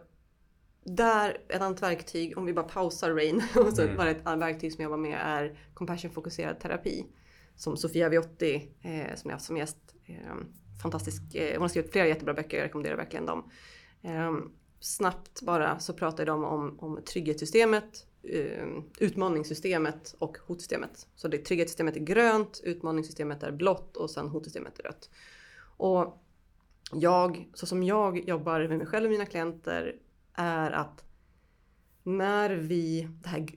där, ett annat verktyg, om vi bara pausar Rain, och så mm. bara ett annat verktyg som jag var med är compassion-fokuserad terapi. Som Sofia Viotti, eh, som jag haft som gäst, eh, fantastisk. Eh, hon har skrivit flera jättebra böcker, jag rekommenderar verkligen dem. Eh, snabbt bara så pratar de om, om trygghetssystemet, eh, utmaningssystemet och hotsystemet. Så det trygghetssystemet är grönt, utmaningssystemet är blått och sen hotsystemet är rött. Och jag, så som jag jobbar med mig själv och mina klienter är att när vi, det här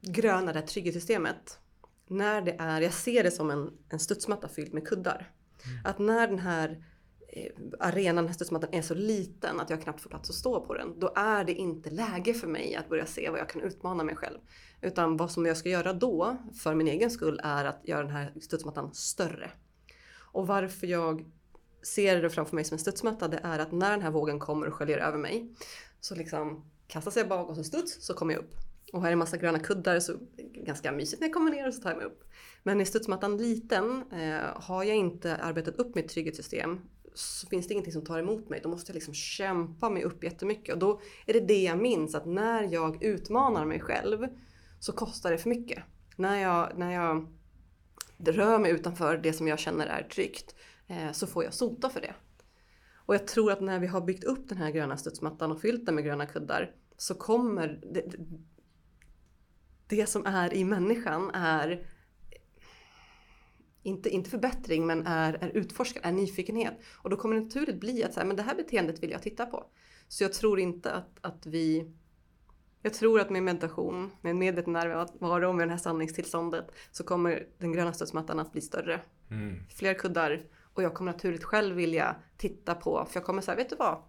gröna, det här trygghetssystemet, när det är, jag ser det som en, en studsmatta fylld med kuddar. Mm. Att när den här eh, arenan, den här studsmattan är så liten att jag knappt får plats att stå på den. Då är det inte läge för mig att börja se vad jag kan utmana mig själv. Utan vad som jag ska göra då, för min egen skull, är att göra den här studsmattan större. Och varför jag ser det framför mig som en studsmatta, det är att när den här vågen kommer och sköljer över mig, så liksom kastas jag bak och så studs så kommer jag upp. Och här är en massa gröna kuddar så ganska mysigt när jag kommer ner och så tar jag mig upp. Men är studsmattan liten, eh, har jag inte arbetat upp mitt trygghetssystem så finns det ingenting som tar emot mig. Då måste jag liksom kämpa mig upp jättemycket. Och då är det det jag minns, att när jag utmanar mig själv så kostar det för mycket. När jag, när jag rör mig utanför det som jag känner är tryggt eh, så får jag sota för det. Och jag tror att när vi har byggt upp den här gröna studsmattan och fyllt den med gröna kuddar så kommer det, det som är i människan är inte, inte förbättring men är, är utforskad, är nyfikenhet. Och då kommer det naturligt bli att så här, men det här beteendet vill jag titta på. Så jag tror inte att, att vi... Jag tror att med meditation, med en medveten närvaro och med det här sanningstillståndet så kommer den gröna studsmattan att bli större. Mm. Fler kuddar och jag kommer naturligt själv vilja titta på, för jag kommer säga, vet du vad?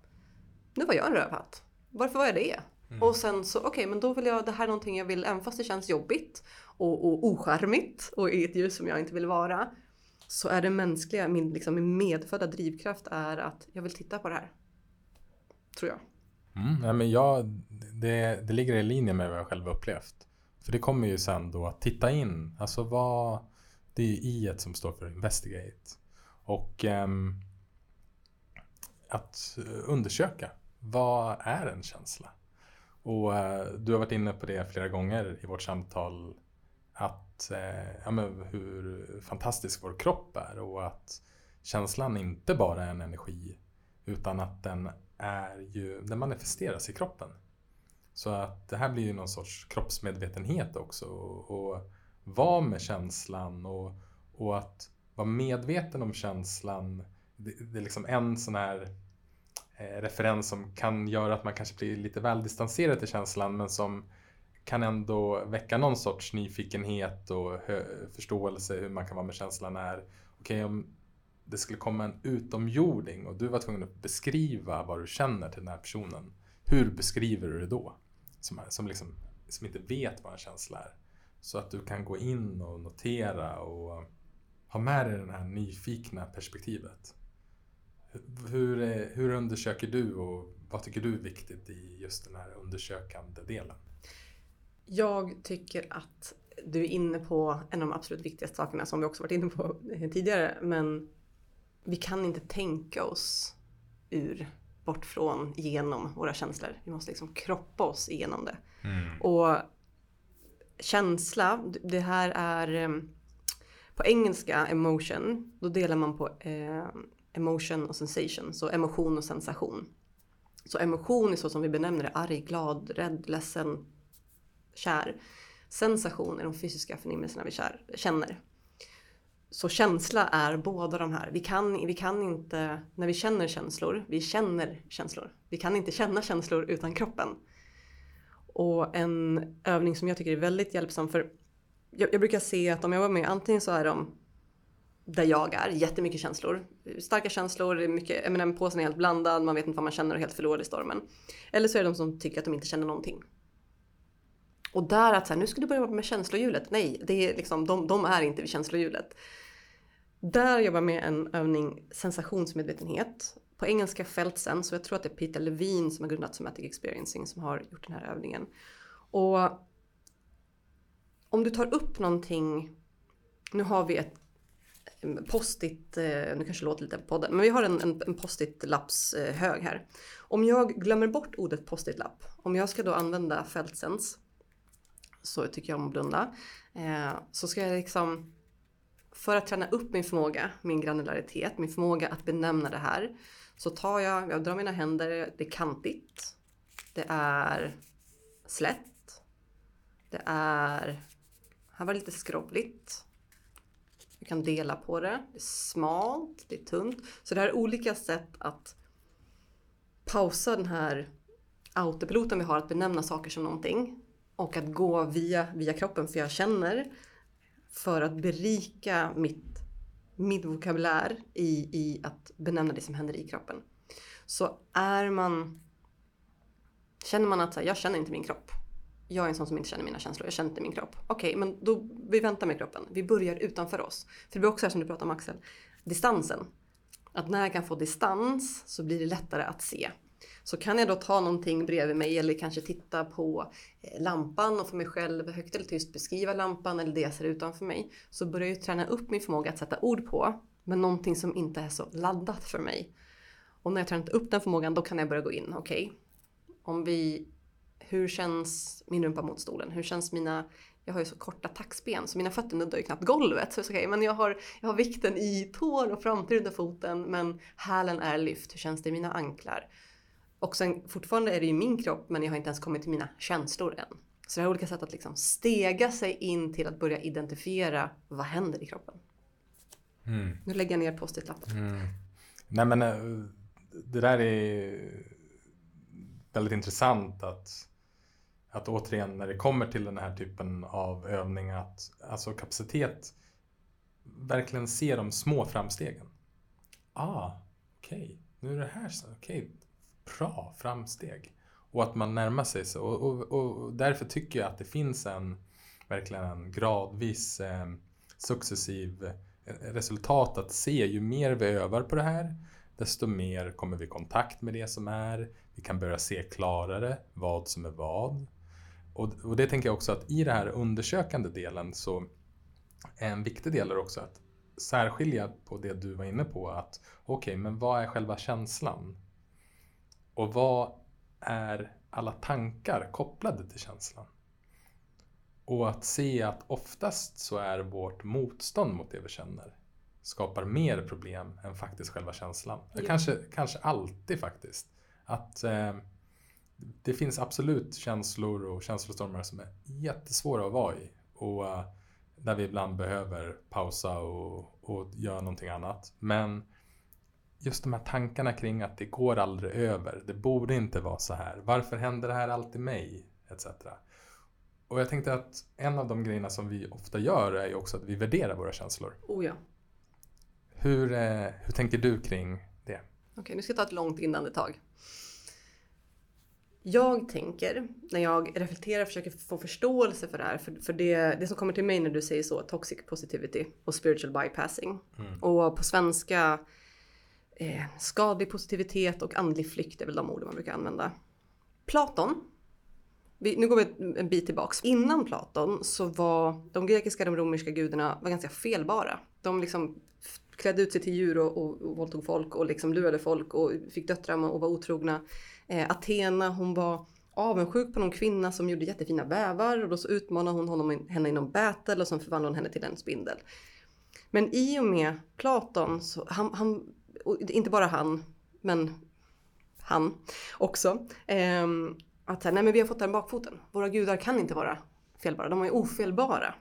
Nu var jag en rövhatt. Varför var jag det? Mm. Och sen så, okej, okay, men då vill jag, det här är någonting jag vill, även fast det känns jobbigt och, och ocharmigt och i ett ljus som jag inte vill vara. Så är det mänskliga, min, liksom, min medfödda drivkraft är att jag vill titta på det här. Tror jag. Mm, ja, men jag, det, det ligger i linje med vad jag själv upplevt. För det kommer ju sen då att titta in. Alltså vad, det är ju i som står för investigate. Och um, att undersöka. Vad är en känsla? Och uh, du har varit inne på det flera gånger i vårt samtal. Att uh, ja, men hur fantastisk vår kropp är och att känslan inte bara är en energi utan att den är ju, den manifesteras i kroppen. Så att det här blir ju någon sorts kroppsmedvetenhet också. Och, och vara med känslan och, och att vara medveten om känslan. Det, det är liksom en sån här eh, referens som kan göra att man kanske blir lite väl distanserad till känslan men som kan ändå väcka någon sorts nyfikenhet och förståelse hur man kan vara med känslan är. Okej, okay, om det skulle komma en utomjording och du var tvungen att beskriva vad du känner till den här personen. Hur beskriver du det då? Som, som, liksom, som inte vet vad en känsla är. Så att du kan gå in och notera och ha med dig det här nyfikna perspektivet. Hur, hur undersöker du och vad tycker du är viktigt i just den här undersökande delen? Jag tycker att du är inne på en av de absolut viktigaste sakerna som vi också varit inne på tidigare. Men vi kan inte tänka oss ur, bort från, genom våra känslor. Vi måste liksom kroppa oss igenom det. Mm. Och känsla, det här är på engelska emotion, då delar man på eh, emotion och sensation, så emotion och sensation. Så emotion är så som vi benämner det, arg, glad, rädd, ledsen, kär. Sensation är de fysiska förnimmelserna vi kär, känner. Så känsla är båda de här. Vi kan, vi kan inte, när vi känner känslor, vi känner känslor. Vi kan inte känna känslor utan kroppen. Och en övning som jag tycker är väldigt hjälpsam för jag, jag, brukar se att om jag var med, antingen så är de där jag är, jättemycket känslor. Starka känslor, mycket, M&M-påsen är helt blandad, man vet inte vad man känner och helt förlorad i stormen. Eller så är det de som tycker att de inte känner någonting. Och där att så här, nu ska du börja jobba med känslohjulet. Nej, det är liksom, de, de är inte vid känslohjulet. Där jobbar jag med en övning sensationsmedvetenhet. på engelska felt sense, så jag tror att det är Peter Levine som har grundat Somatic Experiencing som har gjort den här övningen. Och om du tar upp någonting, nu har vi ett eh, post-it, eh, nu kanske det låter lite på podden, men vi har en, en, en post-it-lappshög eh, här. Om jag glömmer bort ordet post-it-lapp, om jag ska då använda fältsens, så tycker jag om att blunda, eh, så ska jag liksom för att träna upp min förmåga, min granularitet, min förmåga att benämna det här, så tar jag, jag drar mina händer, det är kantigt, det är slätt, det är, här var det lite skrovligt, Du kan dela på det, det är smalt, det är tunt. Så det här är olika sätt att pausa den här autopiloten vi har att benämna saker som någonting och att gå via, via kroppen för jag känner för att berika mitt, mitt vokabulär i, i att benämna det som händer i kroppen. Så är man... Känner man att så här, jag känner inte min kropp. Jag är en sån som inte känner mina känslor, jag känner inte min kropp. Okej, okay, men då, vi väntar med kroppen. Vi börjar utanför oss. För det blir också här som du pratar om Axel, distansen. Att när jag kan få distans så blir det lättare att se. Så kan jag då ta någonting bredvid mig eller kanske titta på eh, lampan och för mig själv högt eller tyst beskriva lampan eller det jag ser utanför mig. Så börjar jag träna upp min förmåga att sätta ord på, men någonting som inte är så laddat för mig. Och när jag tränat upp den förmågan då kan jag börja gå in. Okej, okay. om vi... Hur känns min rumpa mot stolen? Hur känns mina... Jag har ju så korta taxben så mina fötter nuddar ju knappt golvet. Så okay, men jag har, jag har vikten i tår och framtid foten men hälen är lyft. Hur känns det i mina anklar? Och sen fortfarande är det ju min kropp men jag har inte ens kommit till mina känslor än. Så det är olika sätt att liksom stega sig in till att börja identifiera vad händer i kroppen. Mm. Nu lägger jag ner post-it-lappen. Mm. Nej men eh, det där är väldigt intressant att, att återigen när det kommer till den här typen av övning att alltså kapacitet verkligen se de små framstegen. Ah, okej, okay. nu är det här så. Okej, okay bra framsteg. Och att man närmar sig så. Och, och, och därför tycker jag att det finns en verkligen en gradvis eh, successiv eh, resultat att se. Ju mer vi övar på det här, desto mer kommer vi i kontakt med det som är. Vi kan börja se klarare vad som är vad. Och, och det tänker jag också att i den här undersökande delen så är en viktig del är också att särskilja på det du var inne på. att Okej, okay, men vad är själva känslan? Och vad är alla tankar kopplade till känslan? Och att se att oftast så är vårt motstånd mot det vi känner skapar mer problem än faktiskt själva känslan. Ja. Kanske, kanske alltid faktiskt. Att eh, det finns absolut känslor och känslostormar som är jättesvåra att vara i. Och eh, där vi ibland behöver pausa och, och göra någonting annat. Men just de här tankarna kring att det går aldrig över. Det borde inte vara så här. Varför händer det här alltid mig? Etc. Och jag tänkte att en av de grejerna som vi ofta gör är ju också att vi värderar våra känslor. Oh ja. Hur, eh, hur tänker du kring det? Okej, okay, nu ska jag ta ett långt inandetag. Jag tänker, när jag reflekterar och försöker få förståelse för det här, för, för det, det som kommer till mig när du säger så, toxic positivity och spiritual bypassing. Mm. Och på svenska eh, skadlig positivitet och andlig flykt är väl de orden man brukar använda. Platon, vi, nu går vi en bit tillbaks. Innan Platon så var de grekiska och de romerska gudarna var ganska felbara. De liksom klädde ut sig till djur och, och, och våldtog folk och liksom lurade folk och fick döttrar och var otrogna. Eh, Athena, hon var avundsjuk på någon kvinna som gjorde jättefina vävar och då så utmanade hon honom, henne någon battle och sen förvandlade hon henne till en spindel. Men i och med Platon, så han, han och inte bara han, men han också. Eh, att nej men vi har fått den bakfoten. Våra gudar kan inte vara felbara, de är ofelbara.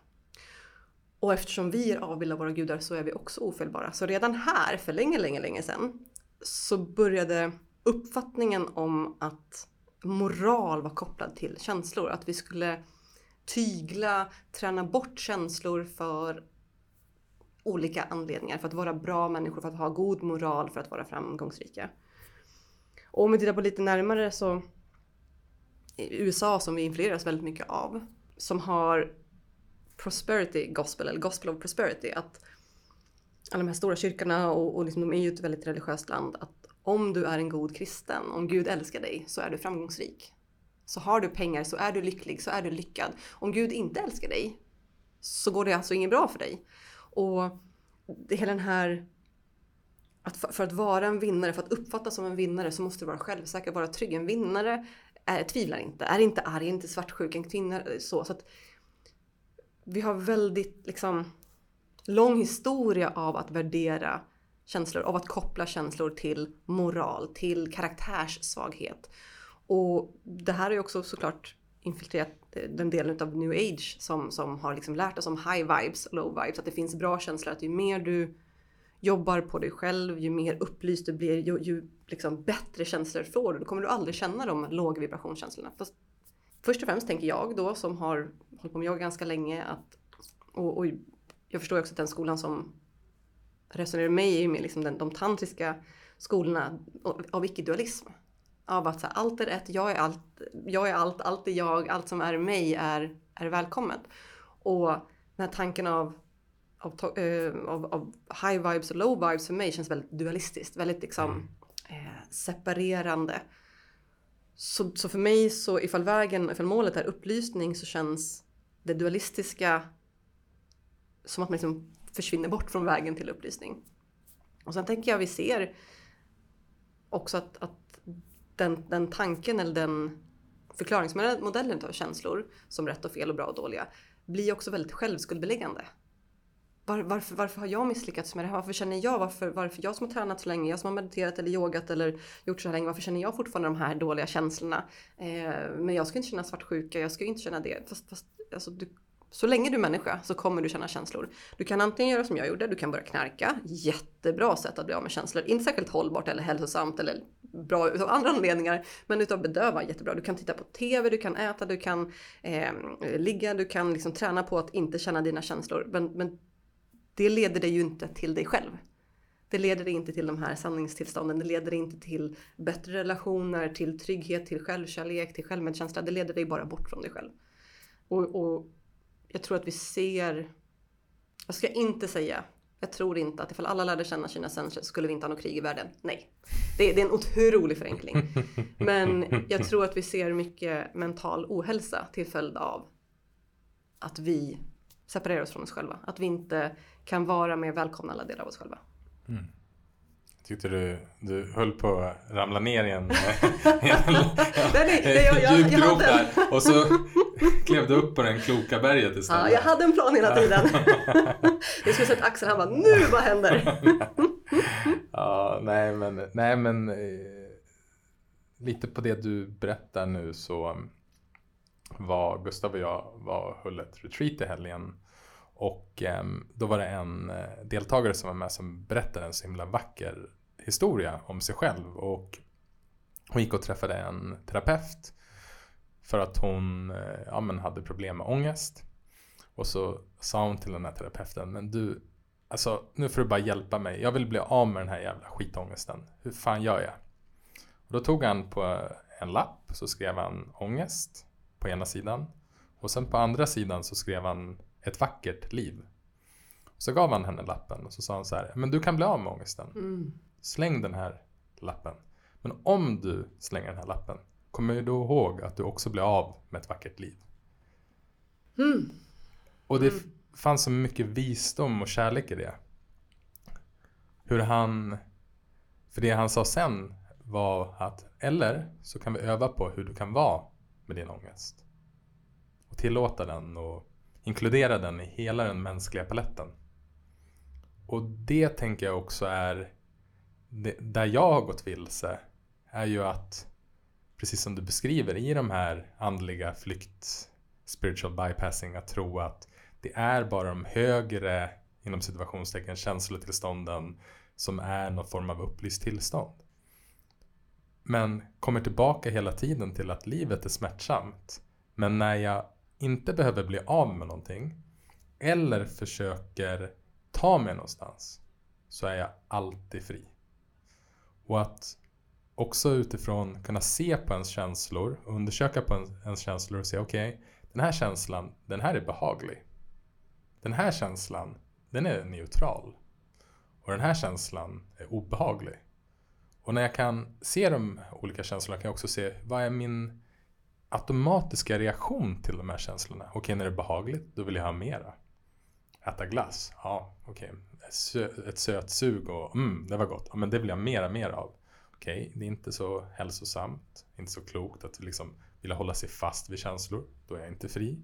Och eftersom vi är avbildade av våra gudar så är vi också ofelbara. Så redan här, för länge, länge, länge sedan, så började uppfattningen om att moral var kopplad till känslor. Att vi skulle tygla, träna bort känslor för olika anledningar. För att vara bra människor, för att ha god moral, för att vara framgångsrika. Och om vi tittar på lite närmare så USA som vi influeras väldigt mycket av. Som har prosperity gospel, eller gospel of prosperity. Att alla de här stora kyrkorna och, och liksom, de är ju ett väldigt religiöst land. Att om du är en god kristen, om Gud älskar dig, så är du framgångsrik. Så har du pengar så är du lycklig, så är du lyckad. Om Gud inte älskar dig så går det alltså inget bra för dig. Och det hela den här att för, för, att vara en vinnare, för att uppfattas som en vinnare så måste du vara självsäker, vara trygg. En vinnare är, tvivlar inte, är inte arg, inte svartsjuk, en kvinna så. så att vi har väldigt liksom lång historia av att värdera känslor, av att koppla känslor till moral, till karaktärssvaghet. Och det här är ju också såklart infiltrerat eh, den delen av new age som, som har liksom lärt oss om high vibes och low vibes. Att det finns bra känslor, att ju mer du jobbar på dig själv, ju mer upplyst du blir, ju, ju liksom bättre känslor får du. Då kommer du aldrig känna de låga vibrationskänslorna. Fast först och främst tänker jag då som har hållit på med yoga ganska länge att, och, och jag förstår också att den skolan som resonerar med mig är ju mer liksom den, de tantriska skolorna av icke-dualism. Av att så här, allt är ett, jag är allt, jag är allt, allt är jag, allt som är mig är, är välkommet. Och den här tanken av, av, äh, av, av high vibes och low vibes för mig känns väldigt dualistiskt, väldigt liksom mm. eh, separerande. Så, så för mig så ifall vägen, ifall målet är upplysning så känns det dualistiska som att man liksom försvinner bort från vägen till upplysning. Och sen tänker jag vi ser också att, att den, den tanken eller den förklaringsmodellen av känslor som rätt och fel och bra och dåliga blir också väldigt självskuldbeläggande. Var, varför, varför har jag misslyckats med det här? Varför känner jag, varför, varför jag som har tränat så länge, jag som har mediterat eller yogat eller gjort så här länge, varför känner jag fortfarande de här dåliga känslorna? Eh, men jag ska inte känna svartsjuka, jag ska inte känna det. Fast, fast alltså, du så länge du är människa så kommer du känna känslor. Du kan antingen göra som jag gjorde, du kan börja knarka. Jättebra sätt att bli av med känslor. Inte särskilt hållbart eller hälsosamt eller bra utav andra anledningar. Men utav bedöva jättebra. Du kan titta på TV, du kan äta, du kan eh, ligga, du kan liksom träna på att inte känna dina känslor. Men, men det leder dig ju inte till dig själv. Det leder dig inte till de här sanningstillstånden. Det leder dig inte till bättre relationer, till trygghet, till självkärlek, till självmedkänsla. Det leder dig bara bort från dig själv. Och, och jag tror att vi ser, jag ska inte säga, jag tror inte att ifall alla lärde känna sina känslor skulle vi inte ha något krig i världen. Nej, det, det är en otrolig förenkling. Men jag tror att vi ser mycket mental ohälsa till följd av att vi separerar oss från oss själva. Att vi inte kan vara mer välkomna alla delar av oss själva. Mm. Jag tyckte du, du höll på att ramla ner i en, djup grop där. Och så klev du upp på den kloka berget istället. Ja, jag hade en plan hela tiden. jag skulle sett Axel, han bara nu vad händer? ja, nej men, nej men eh, lite på det du berättar nu så var Gustav och jag var och höll ett retreat i helgen. Och eh, då var det en eh, deltagare som var med som berättade en så himla vacker historia om sig själv. Och hon gick och träffade en terapeut för att hon eh, ja, men hade problem med ångest. Och så sa hon till den här terapeuten, men du, alltså nu får du bara hjälpa mig. Jag vill bli av med den här jävla skitångesten. Hur fan gör jag? Och då tog han på en lapp så skrev han ångest på ena sidan. Och sen på andra sidan så skrev han ett vackert liv. Så gav han henne lappen och så sa han så här, men du kan bli av med ångesten. Mm. Släng den här lappen. Men om du slänger den här lappen kommer du ihåg att du också blir av med ett vackert liv. Mm. Och det mm. fanns så mycket visdom och kärlek i det. Hur han... För det han sa sen var att eller så kan vi öva på hur du kan vara med din ångest. Och tillåta den och inkludera den i hela den mänskliga paletten. Och det tänker jag också är det, där jag har gått vilse är ju att precis som du beskriver i de här andliga flykt spiritual bypassing att tro att det är bara de högre inom situationstecken känslotillstånden som är någon form av upplyst tillstånd. Men kommer tillbaka hela tiden till att livet är smärtsamt. Men när jag inte behöver bli av med någonting eller försöker ta mig någonstans så är jag alltid fri. Och att också utifrån kunna se på ens känslor och undersöka på ens känslor och säga okej, okay, den här känslan, den här är behaglig. Den här känslan, den är neutral. Och den här känslan är obehaglig. Och när jag kan se de olika känslorna kan jag också se vad är min automatiska reaktion till de här känslorna. Okej, okay, när det är behagligt, då vill jag ha mera. Äta glass, ja okej. Okay. Ett sötsug och mm, det var gott. Ja, men det vill jag mera, mer av. Okej, okay, det är inte så hälsosamt, inte så klokt att liksom vilja hålla sig fast vid känslor. Då är jag inte fri.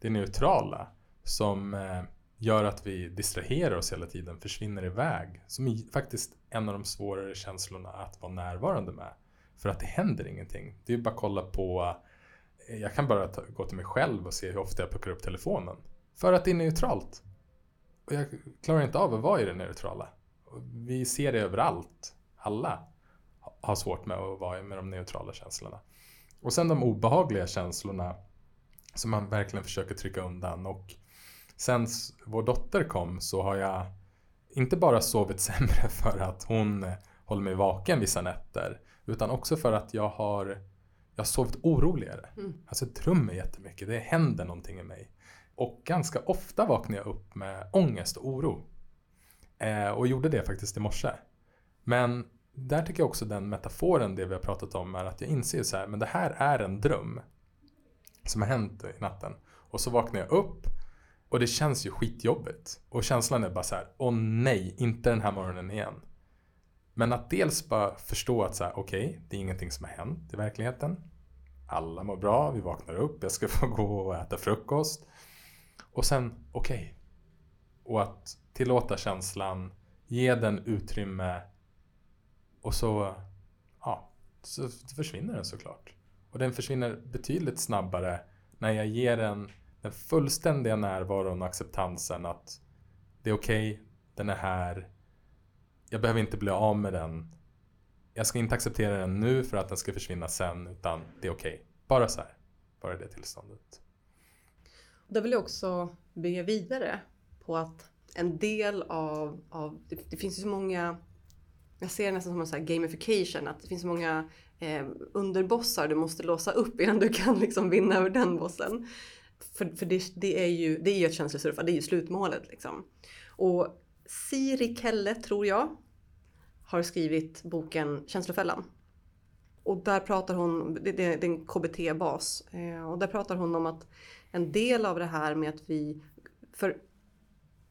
Det neutrala som eh, gör att vi distraherar oss hela tiden, försvinner iväg. Som är faktiskt en av de svårare känslorna att vara närvarande med. För att det händer ingenting. Det är bara att kolla på eh, jag kan bara ta, gå till mig själv och se hur ofta jag plockar upp telefonen. För att det är neutralt. Och jag klarar inte av att vara i det neutrala. Vi ser det överallt. Alla har svårt med att vara med de neutrala känslorna. Och sen de obehagliga känslorna som man verkligen försöker trycka undan. Och sen vår dotter kom så har jag inte bara sovit sämre för att hon håller mig vaken vissa nätter. Utan också för att jag har jag har sovit oroligare. Mm. Alltså jag drömmer jättemycket. Det händer någonting i mig. Och ganska ofta vaknar jag upp med ångest och oro. Eh, och gjorde det faktiskt i morse. Men där tycker jag också den metaforen, det vi har pratat om, är att jag inser så här, men det här är en dröm. Som har hänt i natten. Och så vaknar jag upp och det känns ju skitjobbigt. Och känslan är bara så här, åh nej, inte den här morgonen igen. Men att dels bara förstå att så här, okej, okay, det är ingenting som har hänt i verkligheten. Alla mår bra, vi vaknar upp, jag ska få gå och äta frukost. Och sen, okej. Okay. Och att tillåta känslan, ge den utrymme och så, ja, så försvinner den såklart. Och den försvinner betydligt snabbare när jag ger den den fullständiga närvaron och acceptansen att det är okej, okay, den är här, jag behöver inte bli av med den. Jag ska inte acceptera den nu för att den ska försvinna sen, utan det är okej. Okay. Bara så här. Bara det tillståndet. Där vill jag också bygga vidare på att en del av, av det, det finns ju så många jag ser det nästan som en sån gamification, att det finns så många eh, underbossar du måste låsa upp innan du kan liksom vinna över den bossen. För, för det, det, är ju, det är ju att känslosurfa, det är ju slutmålet. Liksom. Och Siri Kelle, tror jag, har skrivit boken Känslofällan. Och där pratar hon, det, det, är en KBT-bas, eh, och där pratar hon om att en del av det här med att vi, för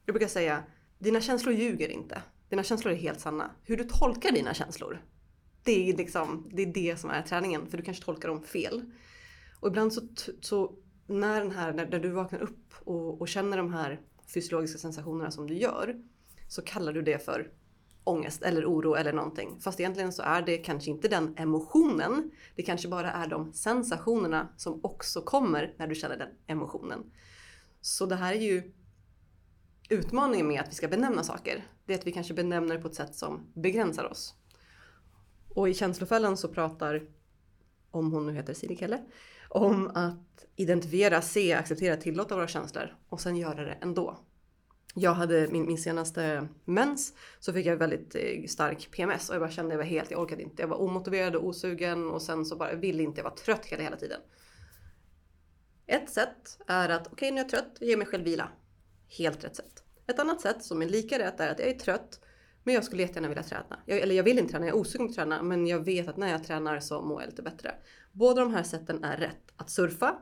jag brukar säga, dina känslor ljuger inte. Dina känslor är helt sanna. Hur du tolkar dina känslor, det är, liksom, det, är det som är träningen, för du kanske tolkar dem fel. Och ibland så, så när, den här, när, när du vaknar upp och, och känner de här fysiologiska sensationerna som du gör, så kallar du det för ångest eller oro eller någonting. Fast egentligen så är det kanske inte den emotionen. Det kanske bara är de sensationerna som också kommer när du känner den emotionen. Så det här är ju utmaningen med att vi ska benämna saker. Det är att vi kanske benämner på ett sätt som begränsar oss. Och i känslofällan så pratar, om hon nu heter Siri Kelle, om att identifiera, se, acceptera, tillåta våra känslor och sen göra det ändå jag hade min, min senaste mens så fick jag väldigt eh, stark PMS och jag bara kände att jag var helt, jag orkade inte. Jag var omotiverad och osugen och sen så bara ville inte, jag var trött hela, hela tiden. Ett sätt är att okej okay, nu är jag trött, ge mig själv vila. Helt rätt sätt. Ett annat sätt som är lika rätt är att jag är trött men jag skulle jättegärna vilja träna. Jag, eller jag vill inte träna, jag är osugen på att träna men jag vet att när jag tränar så mår jag lite bättre. Båda de här sätten är rätt. Att surfa,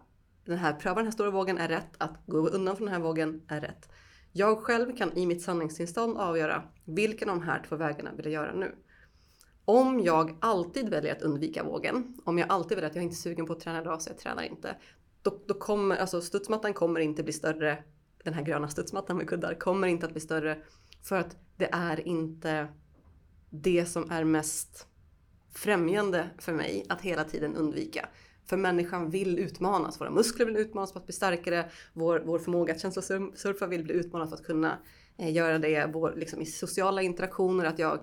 den här, pröva den här stora vågen är rätt. Att gå undan från den här vågen är rätt. Jag själv kan i mitt sanningstillstånd avgöra vilken av de här två vägarna vill jag göra nu. Om jag alltid väljer att undvika vågen, om jag alltid väljer att jag inte är sugen på att träna idag så jag tränar inte. Då, då kommer, alltså studsmattan kommer inte bli större, den här gröna studsmattan med kuddar kommer inte att bli större för att det är inte det som är mest främjande för mig att hela tiden undvika. För människan vill utmanas. Våra muskler vill utmanas för att bli starkare. Vår, vår förmåga att känslosurfa vill bli utmanad för att kunna eh, göra det. Vår, liksom, I sociala interaktioner, att jag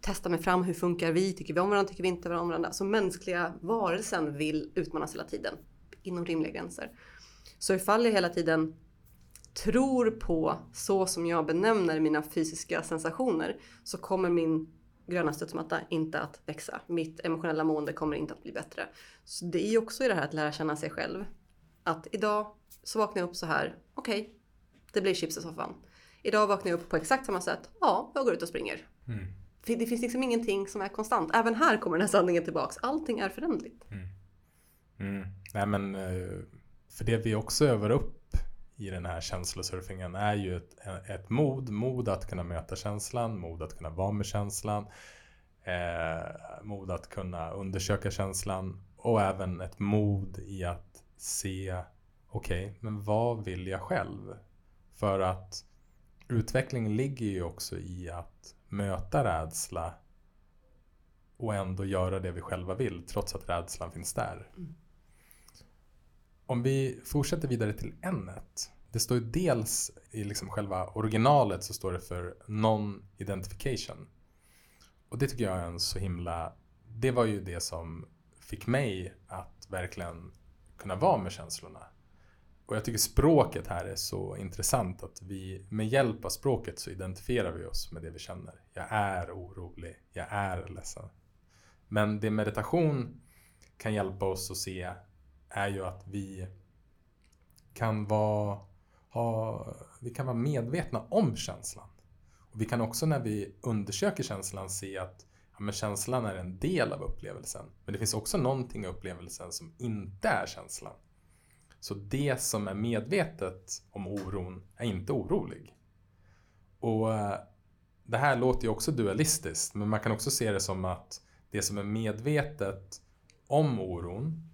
testar mig fram. Hur funkar vi? Tycker vi om varandra? Tycker vi inte om varandra? Så mänskliga varelsen vill utmanas hela tiden. Inom rimliga gränser. Så ifall jag hela tiden tror på så som jag benämner mina fysiska sensationer så kommer min gröna studsmatta inte att växa. Mitt emotionella mående kommer inte att bli bättre. Så det är ju också i det här att lära känna sig själv. Att idag så vaknar jag upp så här. Okej, okay, det blir chips i soffan. Idag vaknar jag upp på exakt samma sätt. Ja, jag går ut och springer. Mm. Det finns liksom ingenting som är konstant. Även här kommer den här sanningen tillbaks. Allting är förändligt. Mm. Mm. Nej men, eh, för det vi också övar upp i den här känslosurfingen är ju ett, ett mod. Mod att kunna möta känslan, mod att kunna vara med känslan. Eh, mod att kunna undersöka känslan och även ett mod i att se okej, okay, men vad vill jag själv? För att utveckling ligger ju också i att möta rädsla och ändå göra det vi själva vill trots att rädslan finns där. Mm. Om vi fortsätter vidare till n Det står ju dels i liksom själva originalet så står det för non-identification. Och det tycker jag är en så himla... Det var ju det som fick mig att verkligen kunna vara med känslorna. Och jag tycker språket här är så intressant att vi med hjälp av språket så identifierar vi oss med det vi känner. Jag är orolig, jag är ledsen. Men det meditation kan hjälpa oss att se är ju att vi kan vara, ha, vi kan vara medvetna om känslan. Och vi kan också när vi undersöker känslan se att ja, men känslan är en del av upplevelsen. Men det finns också någonting i upplevelsen som inte är känslan. Så det som är medvetet om oron är inte orolig. Och eh, det här låter ju också dualistiskt, men man kan också se det som att det som är medvetet om oron,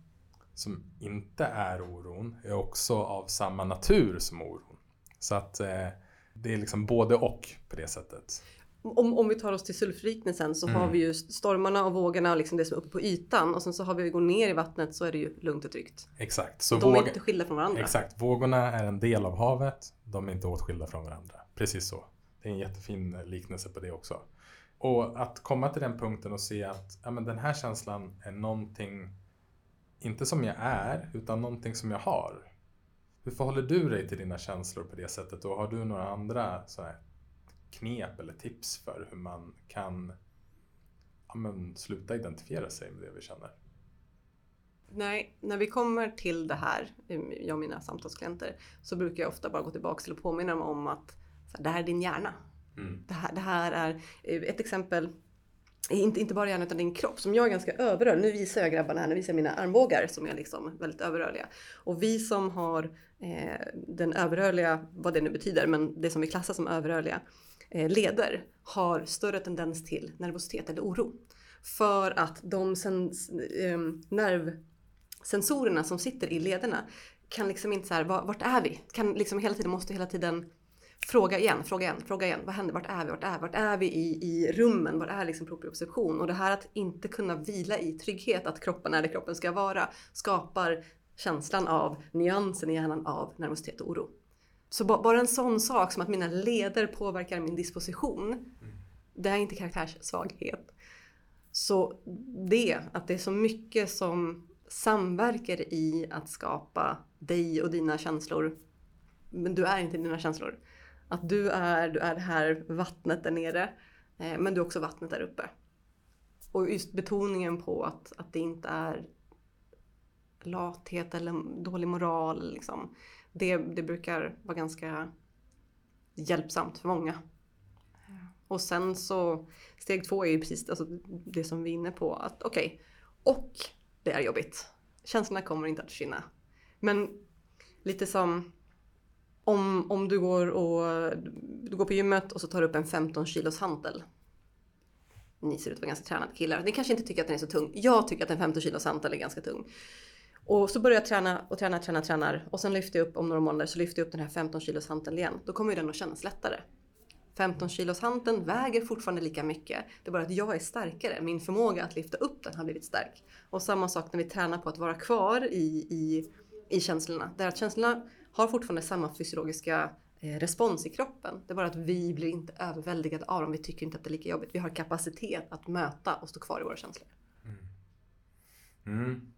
som inte är oron, är också av samma natur som oron. Så att eh, det är liksom både och på det sättet om, om vi tar oss till sulfliknelsen så mm. har vi ju stormarna och vågorna och liksom det som är uppe på ytan och sen så har vi går ner i vattnet så är det ju lugnt och tryggt. Exakt. Så de är inte skilda från varandra. Exakt. Vågorna är en del av havet. De är inte åtskilda från varandra. Precis så. Det är en jättefin liknelse på det också. Och att komma till den punkten och se att ja, men den här känslan är någonting, inte som jag är, utan någonting som jag har. Hur förhåller du dig till dina känslor på det sättet och har du några andra så här, knep eller tips för hur man kan ja, men, sluta identifiera sig med det vi känner? Nej, när vi kommer till det här, jag och mina samtalsklienter, så brukar jag ofta bara gå tillbaka till och påminna dem om att här, det här är din hjärna. Mm. Det, här, det här är ett exempel inte, inte bara hjärnan utan din kropp som jag är ganska överrörlig. Nu visar jag grabbarna här, nu visar jag mina armbågar som är liksom väldigt överrörliga. Och vi som har eh, den överrörliga, vad det nu betyder, men det som vi klassar som överrörliga, Eh, leder har större tendens till nervositet eller oro. För att de sens, eh, nervsensorerna som sitter i lederna kan liksom inte så här, vart är vi? Kan liksom hela tiden, måste hela tiden fråga igen, fråga igen, fråga igen. Vad händer? Vart är vi? Vart är, vart är vi i, i rummen? Vad är liksom proprioception? Och det här att inte kunna vila i trygghet, att kroppen är där kroppen ska vara, skapar känslan av nyansen i hjärnan av nervositet och oro. Så bara en sån sak som att mina leder påverkar min disposition. Mm. Det är inte karaktärssvaghet. Så det, att det är så mycket som samverkar i att skapa dig och dina känslor. Men du är inte dina känslor. Att du är, du är det här vattnet där nere. Eh, men du är också vattnet där uppe. Och just betoningen på att, att det inte är lathet eller dålig moral. Liksom det, det brukar vara ganska hjälpsamt för många. Och sen så steg två är ju precis alltså, det som vi är inne på. att Okej, okay, och det är jobbigt. Känslorna kommer inte att försvinna. Men lite som om, om du, går och, du går på gymmet och så tar du upp en 15 kilos hantel. Ni ser ut att vara ganska tränade killar. Ni kanske inte tycker att den är så tung. Jag tycker att en 15 kilos hantel är ganska tung. Och så börjar jag träna och träna, träna, tränar och sen lyfter jag upp om några månader så lyfter jag upp den här 15 kilos hanteln igen. Då kommer ju den att kännas lättare. 15 kilos hanteln väger fortfarande lika mycket. Det är bara att jag är starkare. Min förmåga att lyfta upp den har blivit stark. Och samma sak när vi tränar på att vara kvar i, i, i känslorna. Där att känslorna har fortfarande samma fysiologiska eh, respons i kroppen. Det är bara att vi blir inte överväldigade av dem. Vi tycker inte att det är lika jobbigt. Vi har kapacitet att möta och stå kvar i våra känslor. Mm. Mm.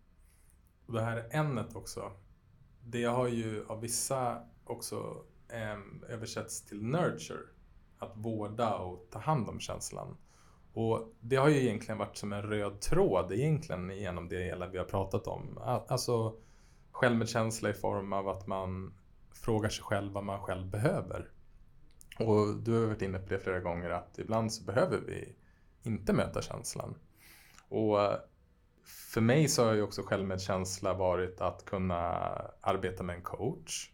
Och det här ämnet också, det har ju av vissa också eh, översätts till nurture. Att vårda och ta hand om känslan. Och det har ju egentligen varit som en röd tråd egentligen genom det hela vi har pratat om. Alltså självmedkänsla i form av att man frågar sig själv vad man själv behöver. Och du har varit inne på det flera gånger att ibland så behöver vi inte möta känslan. Och eh, för mig så har ju också självmedkänsla varit att kunna arbeta med en coach.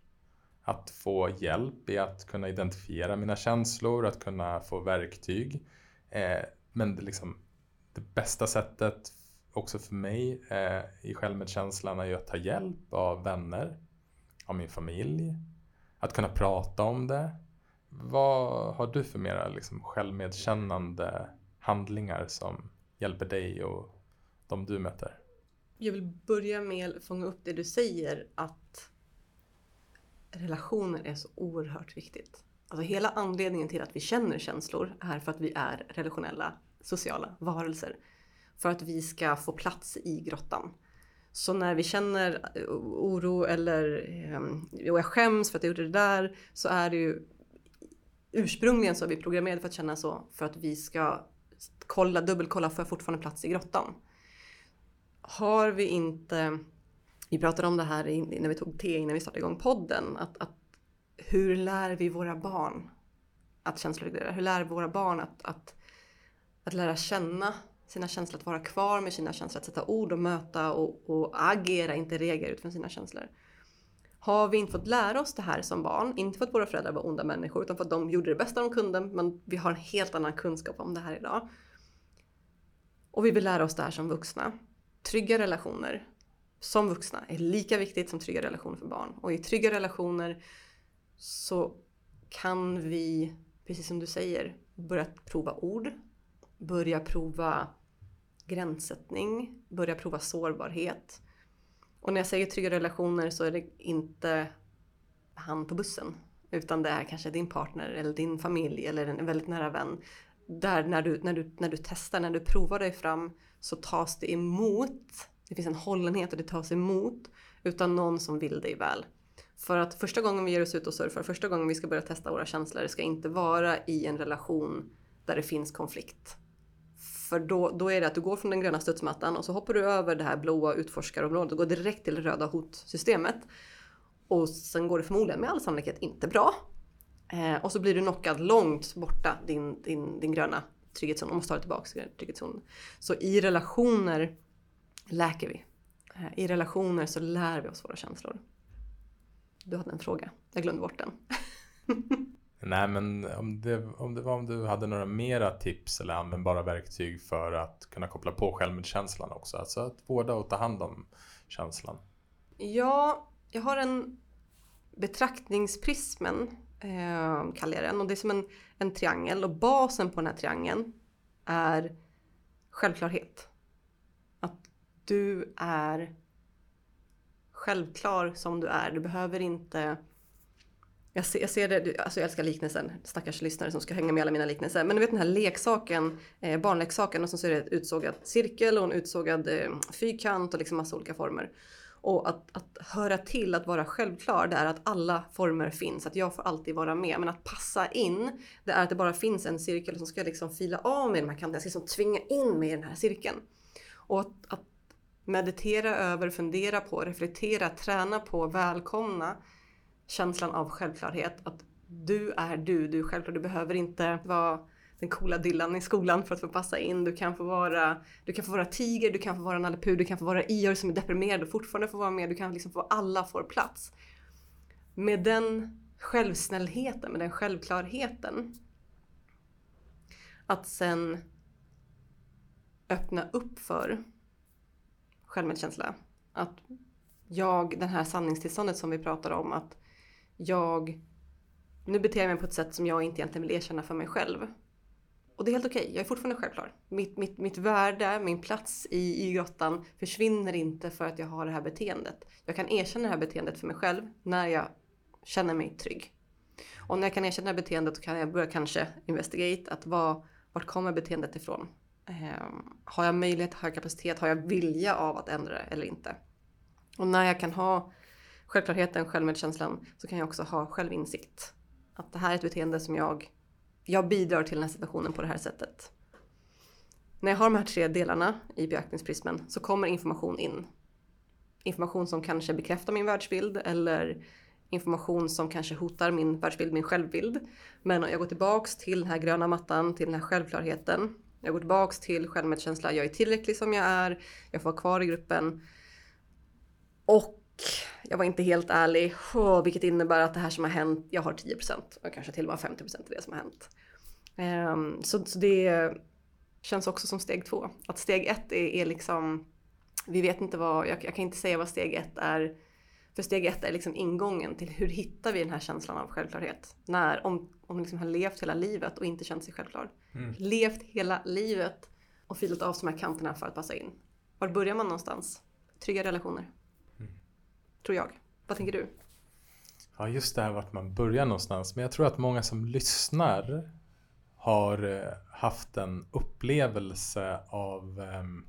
Att få hjälp i att kunna identifiera mina känslor, att kunna få verktyg. Eh, men det, liksom, det bästa sättet också för mig eh, i självmedkänslan är ju att ta hjälp av vänner, av min familj, att kunna prata om det. Vad har du för mera liksom, självmedkännande handlingar som hjälper dig och de du möter? Jag vill börja med att fånga upp det du säger att relationer är så oerhört viktigt. Alltså hela anledningen till att vi känner känslor är för att vi är relationella, sociala varelser. För att vi ska få plats i grottan. Så när vi känner oro eller ehm, och jag skäms för att jag gjorde det där så är det ju ursprungligen så är vi programmerade för att känna så för att vi ska kolla, dubbelkolla, får jag fortfarande plats i grottan? Har vi inte, vi pratade om det här när vi tog te innan vi startade igång podden, att, att hur lär vi våra barn att känsloreglera? Hur lär vi våra barn att, att, att lära känna sina känslor, att vara kvar med sina känslor, att sätta ord och möta och, och agera, inte reagera utifrån sina känslor. Har vi inte fått lära oss det här som barn, inte för att våra föräldrar var onda människor utan för att de gjorde det bästa de kunde, men vi har en helt annan kunskap om det här idag. Och vi vill lära oss det här som vuxna. Trygga relationer som vuxna är lika viktigt som trygga relationer för barn. Och i trygga relationer så kan vi, precis som du säger, börja prova ord, börja prova gränssättning, börja prova sårbarhet. Och när jag säger trygga relationer så är det inte han på bussen. Utan det är kanske din partner eller din familj eller en väldigt nära vän. Där när du, när du, när du testar, när du provar dig fram så tas det emot. Det finns en hållenhet och det tas emot utan någon som vill dig väl. För att första gången vi ger oss ut och surfar, första gången vi ska börja testa våra känslor det ska inte vara i en relation där det finns konflikt. För då, då är det att du går från den gröna studsmattan och så hoppar du över det här blåa utforskarområdet och går direkt till det röda hotsystemet. Och sen går det förmodligen med all sannolikhet inte bra. Eh, och så blir du knockad långt borta, din, din, din gröna trygghetszon. Och måste ta dig tillbaka till trygghetszonen. Så i relationer läker vi. Eh, I relationer så lär vi oss våra känslor. Du hade en fråga. Jag glömde bort den. Nej, men om det, om det var om du hade några mera tips eller användbara verktyg för att kunna koppla på självmedkänslan också. Alltså att vårda och ta hand om känslan. Ja, jag har en betraktningsprismen, eh, kallar jag den. Och det är som en, en triangel och basen på den här triangeln är självklarhet. Att du är självklar som du är. Du behöver inte jag ser, jag ser det, alltså jag älskar liknelsen, stackars lyssnare som ska hänga med alla mina liknelser. Men du vet den här leksaken, eh, barnleksaken och så är det ett utsågad cirkel och en utsågad eh, fyrkant och liksom massa olika former. Och att, att höra till, att vara självklar, det är att alla former finns. Att jag får alltid vara med. Men att passa in, det är att det bara finns en cirkel som ska liksom fila av mig, de här kanterna. Jag ska liksom tvinga in mig i den här cirkeln. Och att, att meditera över, fundera på, reflektera, träna på, välkomna känslan av självklarhet. Att du är du, du är självklar. Du behöver inte vara den coola Dylan i skolan för att få passa in. Du kan få vara, du kan få vara tiger, du kan få vara Nalle Puh, du kan få vara Ior som är deprimerad och fortfarande få vara med. Du kan liksom få, alla får plats. Med den självsnällheten, med den självklarheten. Att sen öppna upp för självmedkänsla. Att jag, den här sanningstillståndet som vi pratar om, att jag nu beter jag mig på ett sätt som jag inte egentligen vill erkänna för mig själv. Och det är helt okej, okay. jag är fortfarande självklar. Mitt, mitt, mitt värde, min plats i, i grottan försvinner inte för att jag har det här beteendet. Jag kan erkänna det här beteendet för mig själv när jag känner mig trygg. Och när jag kan erkänna det här beteendet så kan jag börja kanske investigate att vad, vart kommer beteendet ifrån? Um, har jag möjlighet, har jag kapacitet, har jag vilja av att ändra det eller inte? Och när jag kan ha självklarheten, självmedkänslan, så kan jag också ha självinsikt. Att det här är ett beteende som jag, jag bidrar till den här situationen på det här sättet. När jag har de här tre delarna i beaktningsprismen så kommer information in. Information som kanske bekräftar min världsbild eller information som kanske hotar min världsbild, min självbild. Men om jag går tillbaks till den här gröna mattan, till den här självklarheten Jag går tillbaks till självmedkänsla. Jag är tillräcklig som jag är. Jag får vara kvar i gruppen. Och jag var inte helt ärlig, oh, vilket innebär att det här som har hänt, jag har 10% och kanske till och med 50% av det som har hänt. Um, så, så, det känns också som steg två. Att steg ett är, är liksom, vi vet inte vad, jag, jag, kan inte säga vad steg ett är. För steg ett är liksom ingången till hur hittar vi den här känslan av självklarhet? När, om, om man liksom har levt hela livet och inte känt sig självklar. Mm. Levt hela livet och filat av de här kanterna för att passa in. Var börjar man någonstans? Trygga relationer. Tror jag. Vad tänker du? Ja, just det här vart man börjar någonstans. Men jag tror att många som lyssnar har eh, haft en upplevelse av ehm,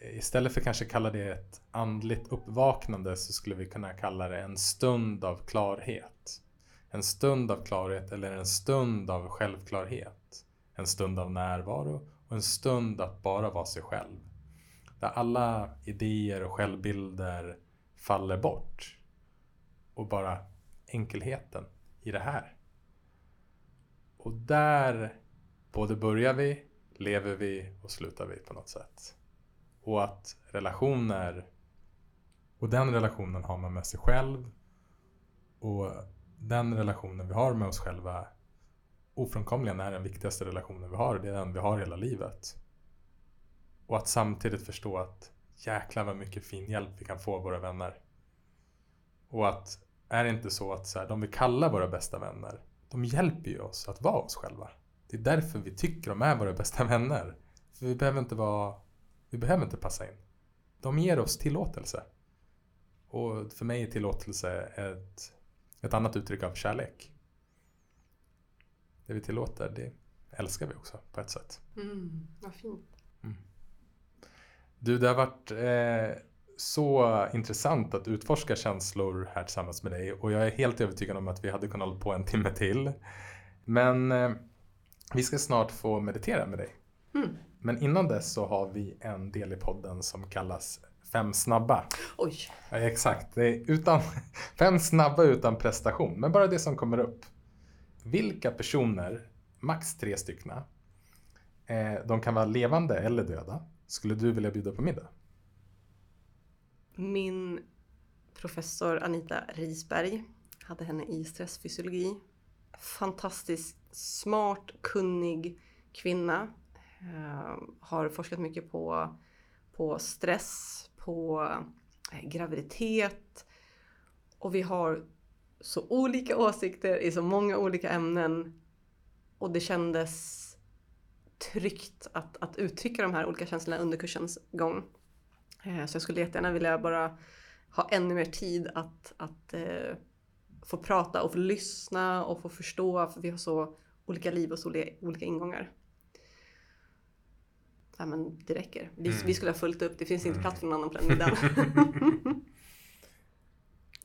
Istället för kanske kalla det ett andligt uppvaknande så skulle vi kunna kalla det en stund av klarhet. En stund av klarhet eller en stund av självklarhet. En stund av närvaro och en stund att bara vara sig själv. Där alla idéer och självbilder faller bort. Och bara enkelheten i det här. Och där både börjar vi, lever vi och slutar vi på något sätt. Och att relationer och den relationen har man med sig själv och den relationen vi har med oss själva ofrånkomligen är den viktigaste relationen vi har. Det är den vi har hela livet. Och att samtidigt förstå att jäklar vad mycket fin hjälp vi kan få av våra vänner. Och att är det inte så att så här, de vi kallar våra bästa vänner, de hjälper ju oss att vara oss själva. Det är därför vi tycker de är våra bästa vänner. För vi behöver inte vara, vi behöver inte passa in. De ger oss tillåtelse. Och för mig är tillåtelse ett, ett annat uttryck av kärlek. Det vi tillåter, det älskar vi också på ett sätt. Mm, vad fint. Du, det har varit eh, så intressant att utforska känslor här tillsammans med dig och jag är helt övertygad om att vi hade kunnat hålla på en timme till. Men eh, vi ska snart få meditera med dig. Mm. Men innan dess så har vi en del i podden som kallas Fem snabba. Oj. Ja, exakt. Det är utan, fem snabba utan prestation. Men bara det som kommer upp. Vilka personer, max tre stycken, eh, de kan vara levande eller döda, skulle du vilja bjuda på middag? Min professor Anita Risberg hade henne i stressfysiologi. Fantastiskt smart, kunnig kvinna. Ehm, har forskat mycket på, på stress, på eh, graviditet. Och vi har så olika åsikter i så många olika ämnen. Och det kändes tryggt att, att uttrycka de här olika känslorna under kursens gång. Eh, så jag skulle jättegärna vilja bara ha ännu mer tid att, att eh, få prata och få lyssna och få förstå. För vi har så olika liv och så olika ingångar. Ja, men det räcker. Vi, mm. vi skulle ha fullt upp. Det finns inte plats för någon annan på den middagen.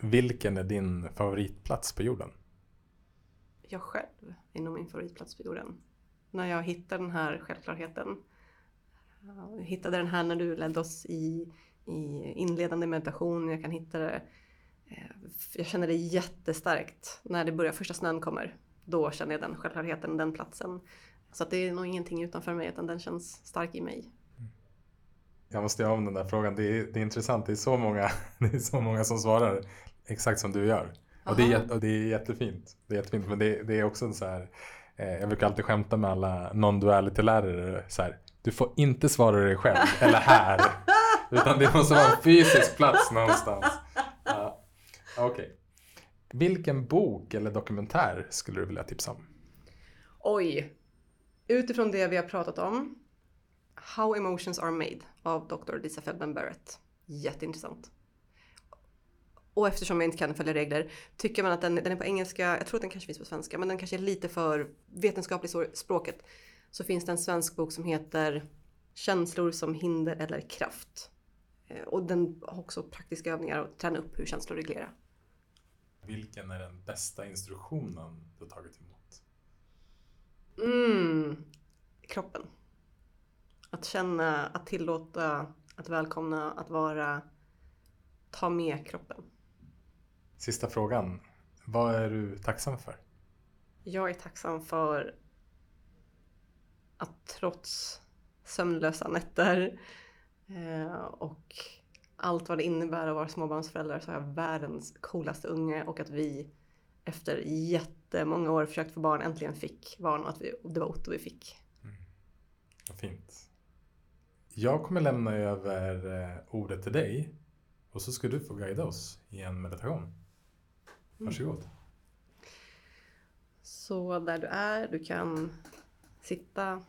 Vilken är din favoritplats på jorden? Jag själv är nog min favoritplats på jorden. När jag hittar den här självklarheten. Jag hittade den här när du ledde oss i, i inledande meditation. Jag kan hitta det. Eh, jag känner det jättestarkt när det börjar, första snön kommer. Då känner jag den självklarheten, den platsen. Så det är nog ingenting utanför mig utan den känns stark i mig. Jag måste göra om den där frågan. Det är, det är intressant. Det är, så många, det är så många som svarar exakt som du gör. Och det, är, och det är jättefint. Det är jättefint. Men det, det är också en så här. Eh, jag brukar alltid skämta med alla non-duality-lärare. Så här, du får inte svara dig själv eller här. utan det måste vara en fysisk plats någonstans. Ja. Okej. Okay. Vilken bok eller dokumentär skulle du vilja tipsa om? Oj. Utifrån det vi har pratat om. How Emotions Are Made av Dr. Lisa Feldman Barrett. Jätteintressant. Och eftersom jag inte kan följa regler tycker man att den, den är på engelska, jag tror att den kanske finns på svenska, men den kanske är lite för vetenskapligt språket. Så finns det en svensk bok som heter Känslor som hinder eller kraft. Eh, och den har också praktiska övningar att träna upp hur känslor reglerar. Vilken är den bästa instruktionen du har tagit emot? Mm, kroppen. Att känna, att tillåta, att välkomna, att vara, ta med kroppen. Sista frågan. Vad är du tacksam för? Jag är tacksam för att trots sömnlösa nätter. Eh, och allt vad det innebär att vara småbarnsförälder så har jag världens coolaste unge och att vi efter jättemånga år försökt få barn äntligen fick barn och att vi, det var Otto vi fick. Mm. Vad fint. Jag kommer lämna över eh, ordet till dig och så ska du få guida oss i en meditation. Varsågod. Mm. Så där du är, du kan sitta,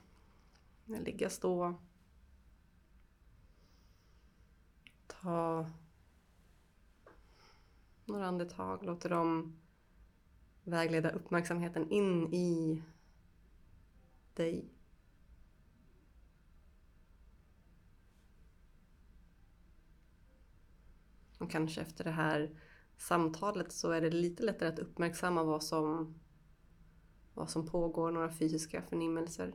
ligga, stå. Ta några andetag, låter dem vägleda uppmärksamheten in i dig. Och kanske efter det här samtalet så är det lite lättare att uppmärksamma vad som, vad som pågår, några fysiska förnimmelser.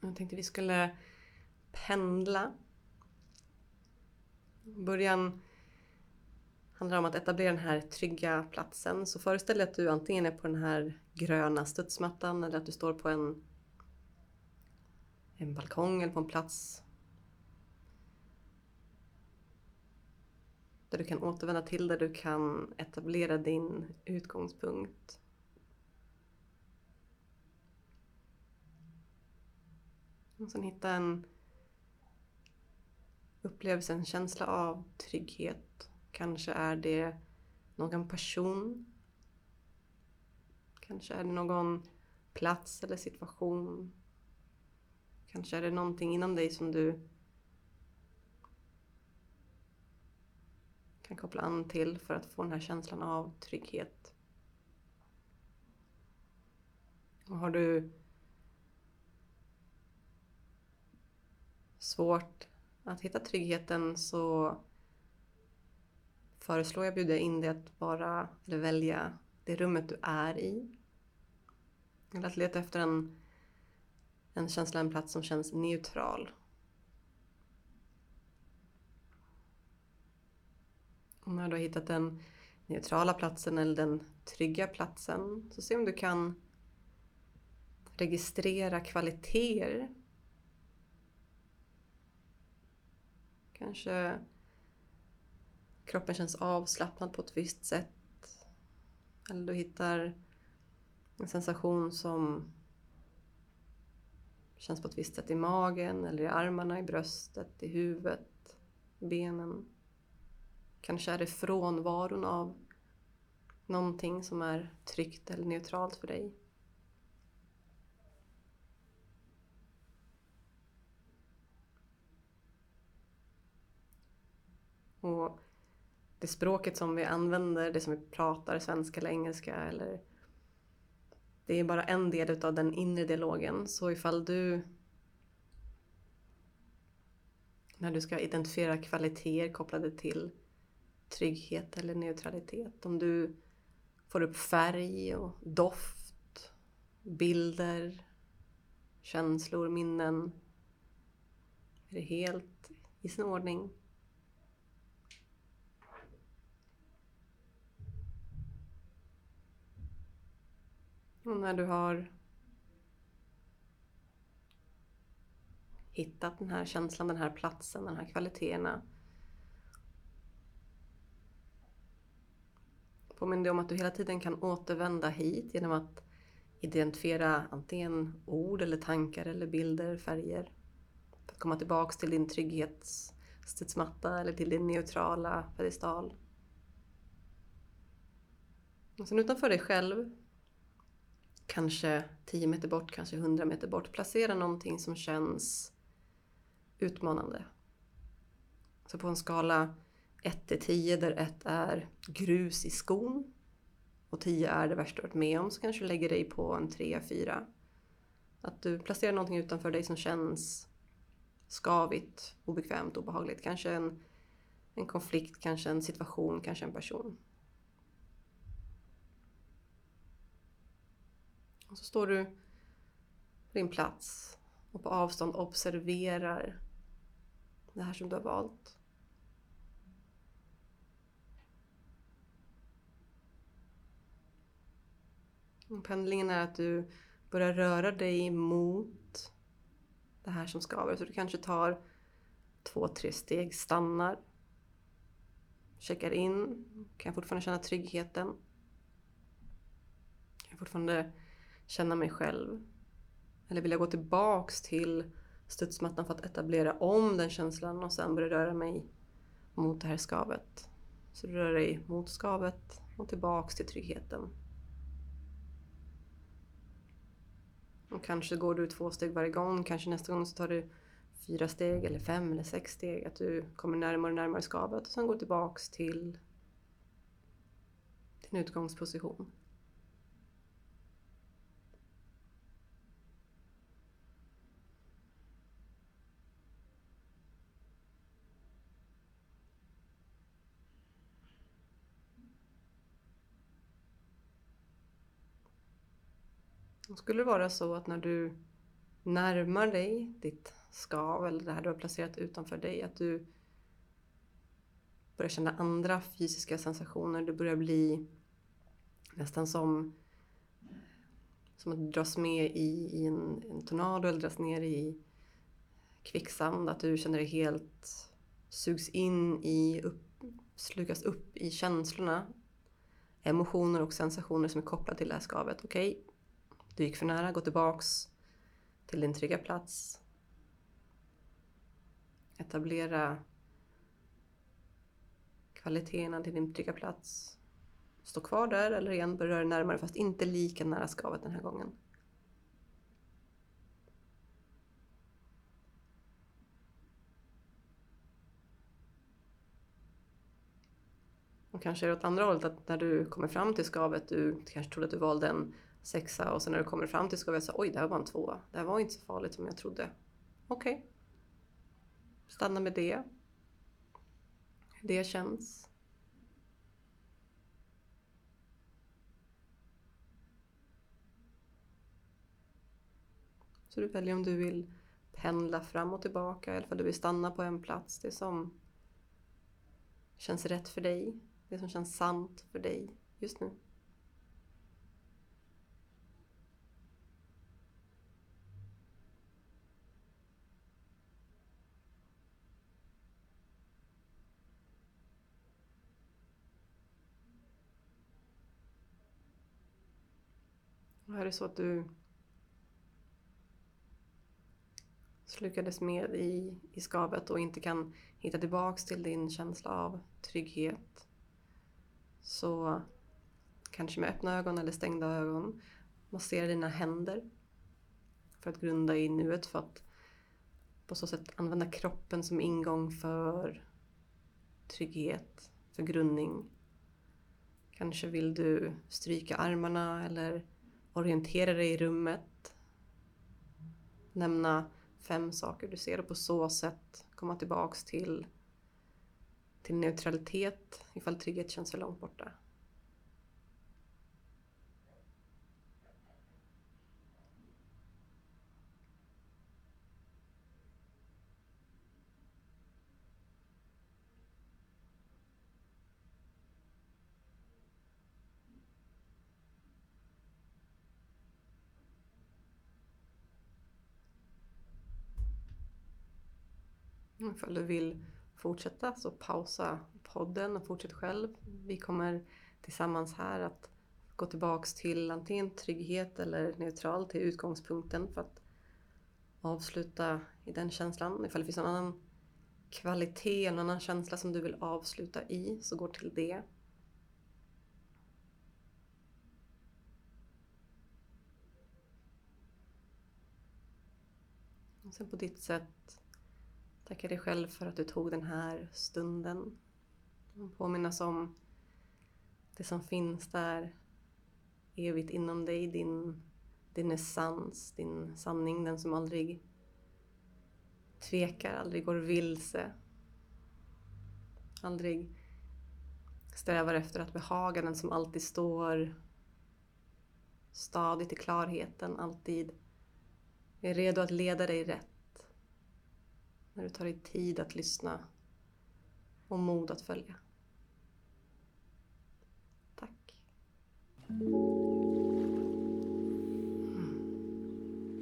Jag tänkte vi skulle pendla. I början handlar om att etablera den här trygga platsen. Så föreställ dig att du antingen är på den här gröna studsmattan eller att du står på en, en balkong eller på en plats där du kan återvända till, där du kan etablera din utgångspunkt. Och sen hitta en upplevelse, en känsla av trygghet Kanske är det någon person. Kanske är det någon plats eller situation. Kanske är det någonting inom dig som du kan koppla an till för att få den här känslan av trygghet. Och har du svårt att hitta tryggheten så föreslår jag bjuda in dig att bara eller välja det rummet du är i. Eller att leta efter en, en känsla, en plats som känns neutral. Och när du har hittat den neutrala platsen eller den trygga platsen så se om du kan registrera kvaliteter. Kanske kroppen känns avslappnad på ett visst sätt. Eller du hittar en sensation som känns på ett visst sätt i magen eller i armarna, i bröstet, i huvudet, i benen. Kanske är det frånvaron av någonting som är tryggt eller neutralt för dig. Och det språket som vi använder, det som vi pratar, svenska eller engelska eller det är bara en del av den inre dialogen. Så ifall du när du ska identifiera kvaliteter kopplade till trygghet eller neutralitet. Om du får upp färg och doft, bilder, känslor, minnen. Är det helt i sin ordning? Och när du har hittat den här känslan, den här platsen, de här kvaliteterna. Påminn dig om att du hela tiden kan återvända hit genom att identifiera antingen ord eller tankar eller bilder, färger. För att komma tillbaks till din trygghetsstudsmatta eller till din neutrala pedestal. Och sen utanför dig själv kanske 10 meter bort, kanske 100 meter bort. Placera någonting som känns utmanande. Så på en skala 1 till 10 där 1 är grus i skon och 10 är det värsta du varit med om så kanske du lägger dig på en 3-4. Att du placerar någonting utanför dig som känns skavigt, obekvämt, obehagligt. Kanske en, en konflikt, kanske en situation, kanske en person. Och så står du på din plats och på avstånd observerar det här som du har valt. Pendlingen är att du börjar röra dig mot det här som skaver. Så du kanske tar två, tre steg, stannar, checkar in. Kan jag fortfarande känna tryggheten? Kan jag fortfarande känna mig själv? Eller vill jag gå tillbaks till studsmattan för att etablera om den känslan och sen börja röra mig mot det här skavet? Så du rör dig mot skavet och tillbaks till tryggheten. Och kanske går du två steg varje gång, kanske nästa gång så tar du fyra steg eller fem eller sex steg. Att du kommer närmare och närmare skavet och sen går tillbaks till din utgångsposition. Skulle det vara så att när du närmar dig ditt skav eller det här du har placerat utanför dig, att du börjar känna andra fysiska sensationer. Du börjar bli nästan som, som att dras med i, i en, en tornado eller dras ner i kvicksand. Att du känner dig helt sugs in i, upp, slukas upp i känslorna, emotioner och sensationer som är kopplade till det här skavet. Okej, okay, du gick för nära, gå tillbaks till din trygga plats. Etablera kvaliteterna till din trygga plats. Stå kvar där eller igen börja röra närmare fast inte lika nära skavet den här gången. Och kanske är det åt andra hållet att när du kommer fram till skavet, du kanske trodde att du valde en sexa och sen när du kommer fram till skavet så oj, det här var en tvåa. Det här var inte så farligt som jag trodde. Okej. Okay. Stanna med det. Hur det känns. Så du väljer om du vill pendla fram och tillbaka eller om du vill stanna på en plats. Det som känns rätt för dig. Det som känns sant för dig just nu. Är det så att du slukades med i, i skavet och inte kan hitta tillbaks till din känsla av trygghet så kanske med öppna ögon eller stängda ögon massera dina händer för att grunda i nuet för att på så sätt använda kroppen som ingång för trygghet, för grundning. Kanske vill du stryka armarna eller orientera dig i rummet. Nämna fem saker du ser och på så sätt komma tillbaks till, till neutralitet ifall trygghet känns för långt borta. Ifall du vill fortsätta så pausa podden och fortsätt själv. Vi kommer tillsammans här att gå tillbaks till antingen trygghet eller neutral till utgångspunkten för att avsluta i den känslan. Ifall det finns någon annan kvalitet, någon annan känsla som du vill avsluta i så gå till det. Och sen på ditt sätt Tacka dig själv för att du tog den här stunden. Påminnas om det som finns där evigt inom dig, din, din essens, din sanning, den som aldrig tvekar, aldrig går vilse. Aldrig strävar efter att behaga, den som alltid står stadigt i klarheten, alltid är redo att leda dig rätt. När du tar dig tid att lyssna och mod att följa. Tack.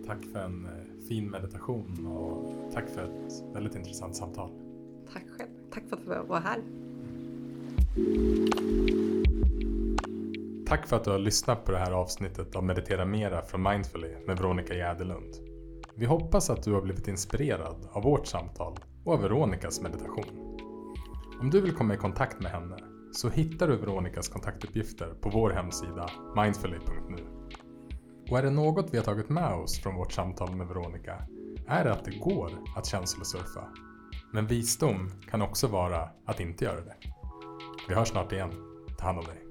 Tack för en eh, fin meditation och tack för ett väldigt intressant samtal. Tack själv. Tack för att du var här. Tack för att du har lyssnat på det här avsnittet av Meditera Mera från Mindfully med Veronica Jäderlund. Vi hoppas att du har blivit inspirerad av vårt samtal och av Veronikas meditation. Om du vill komma i kontakt med henne så hittar du Veronikas kontaktuppgifter på vår hemsida mindfully.nu. Och är det något vi har tagit med oss från vårt samtal med Veronica är det att det går att känslosurfa. Men visdom kan också vara att inte göra det. Vi hörs snart igen. Ta hand om dig.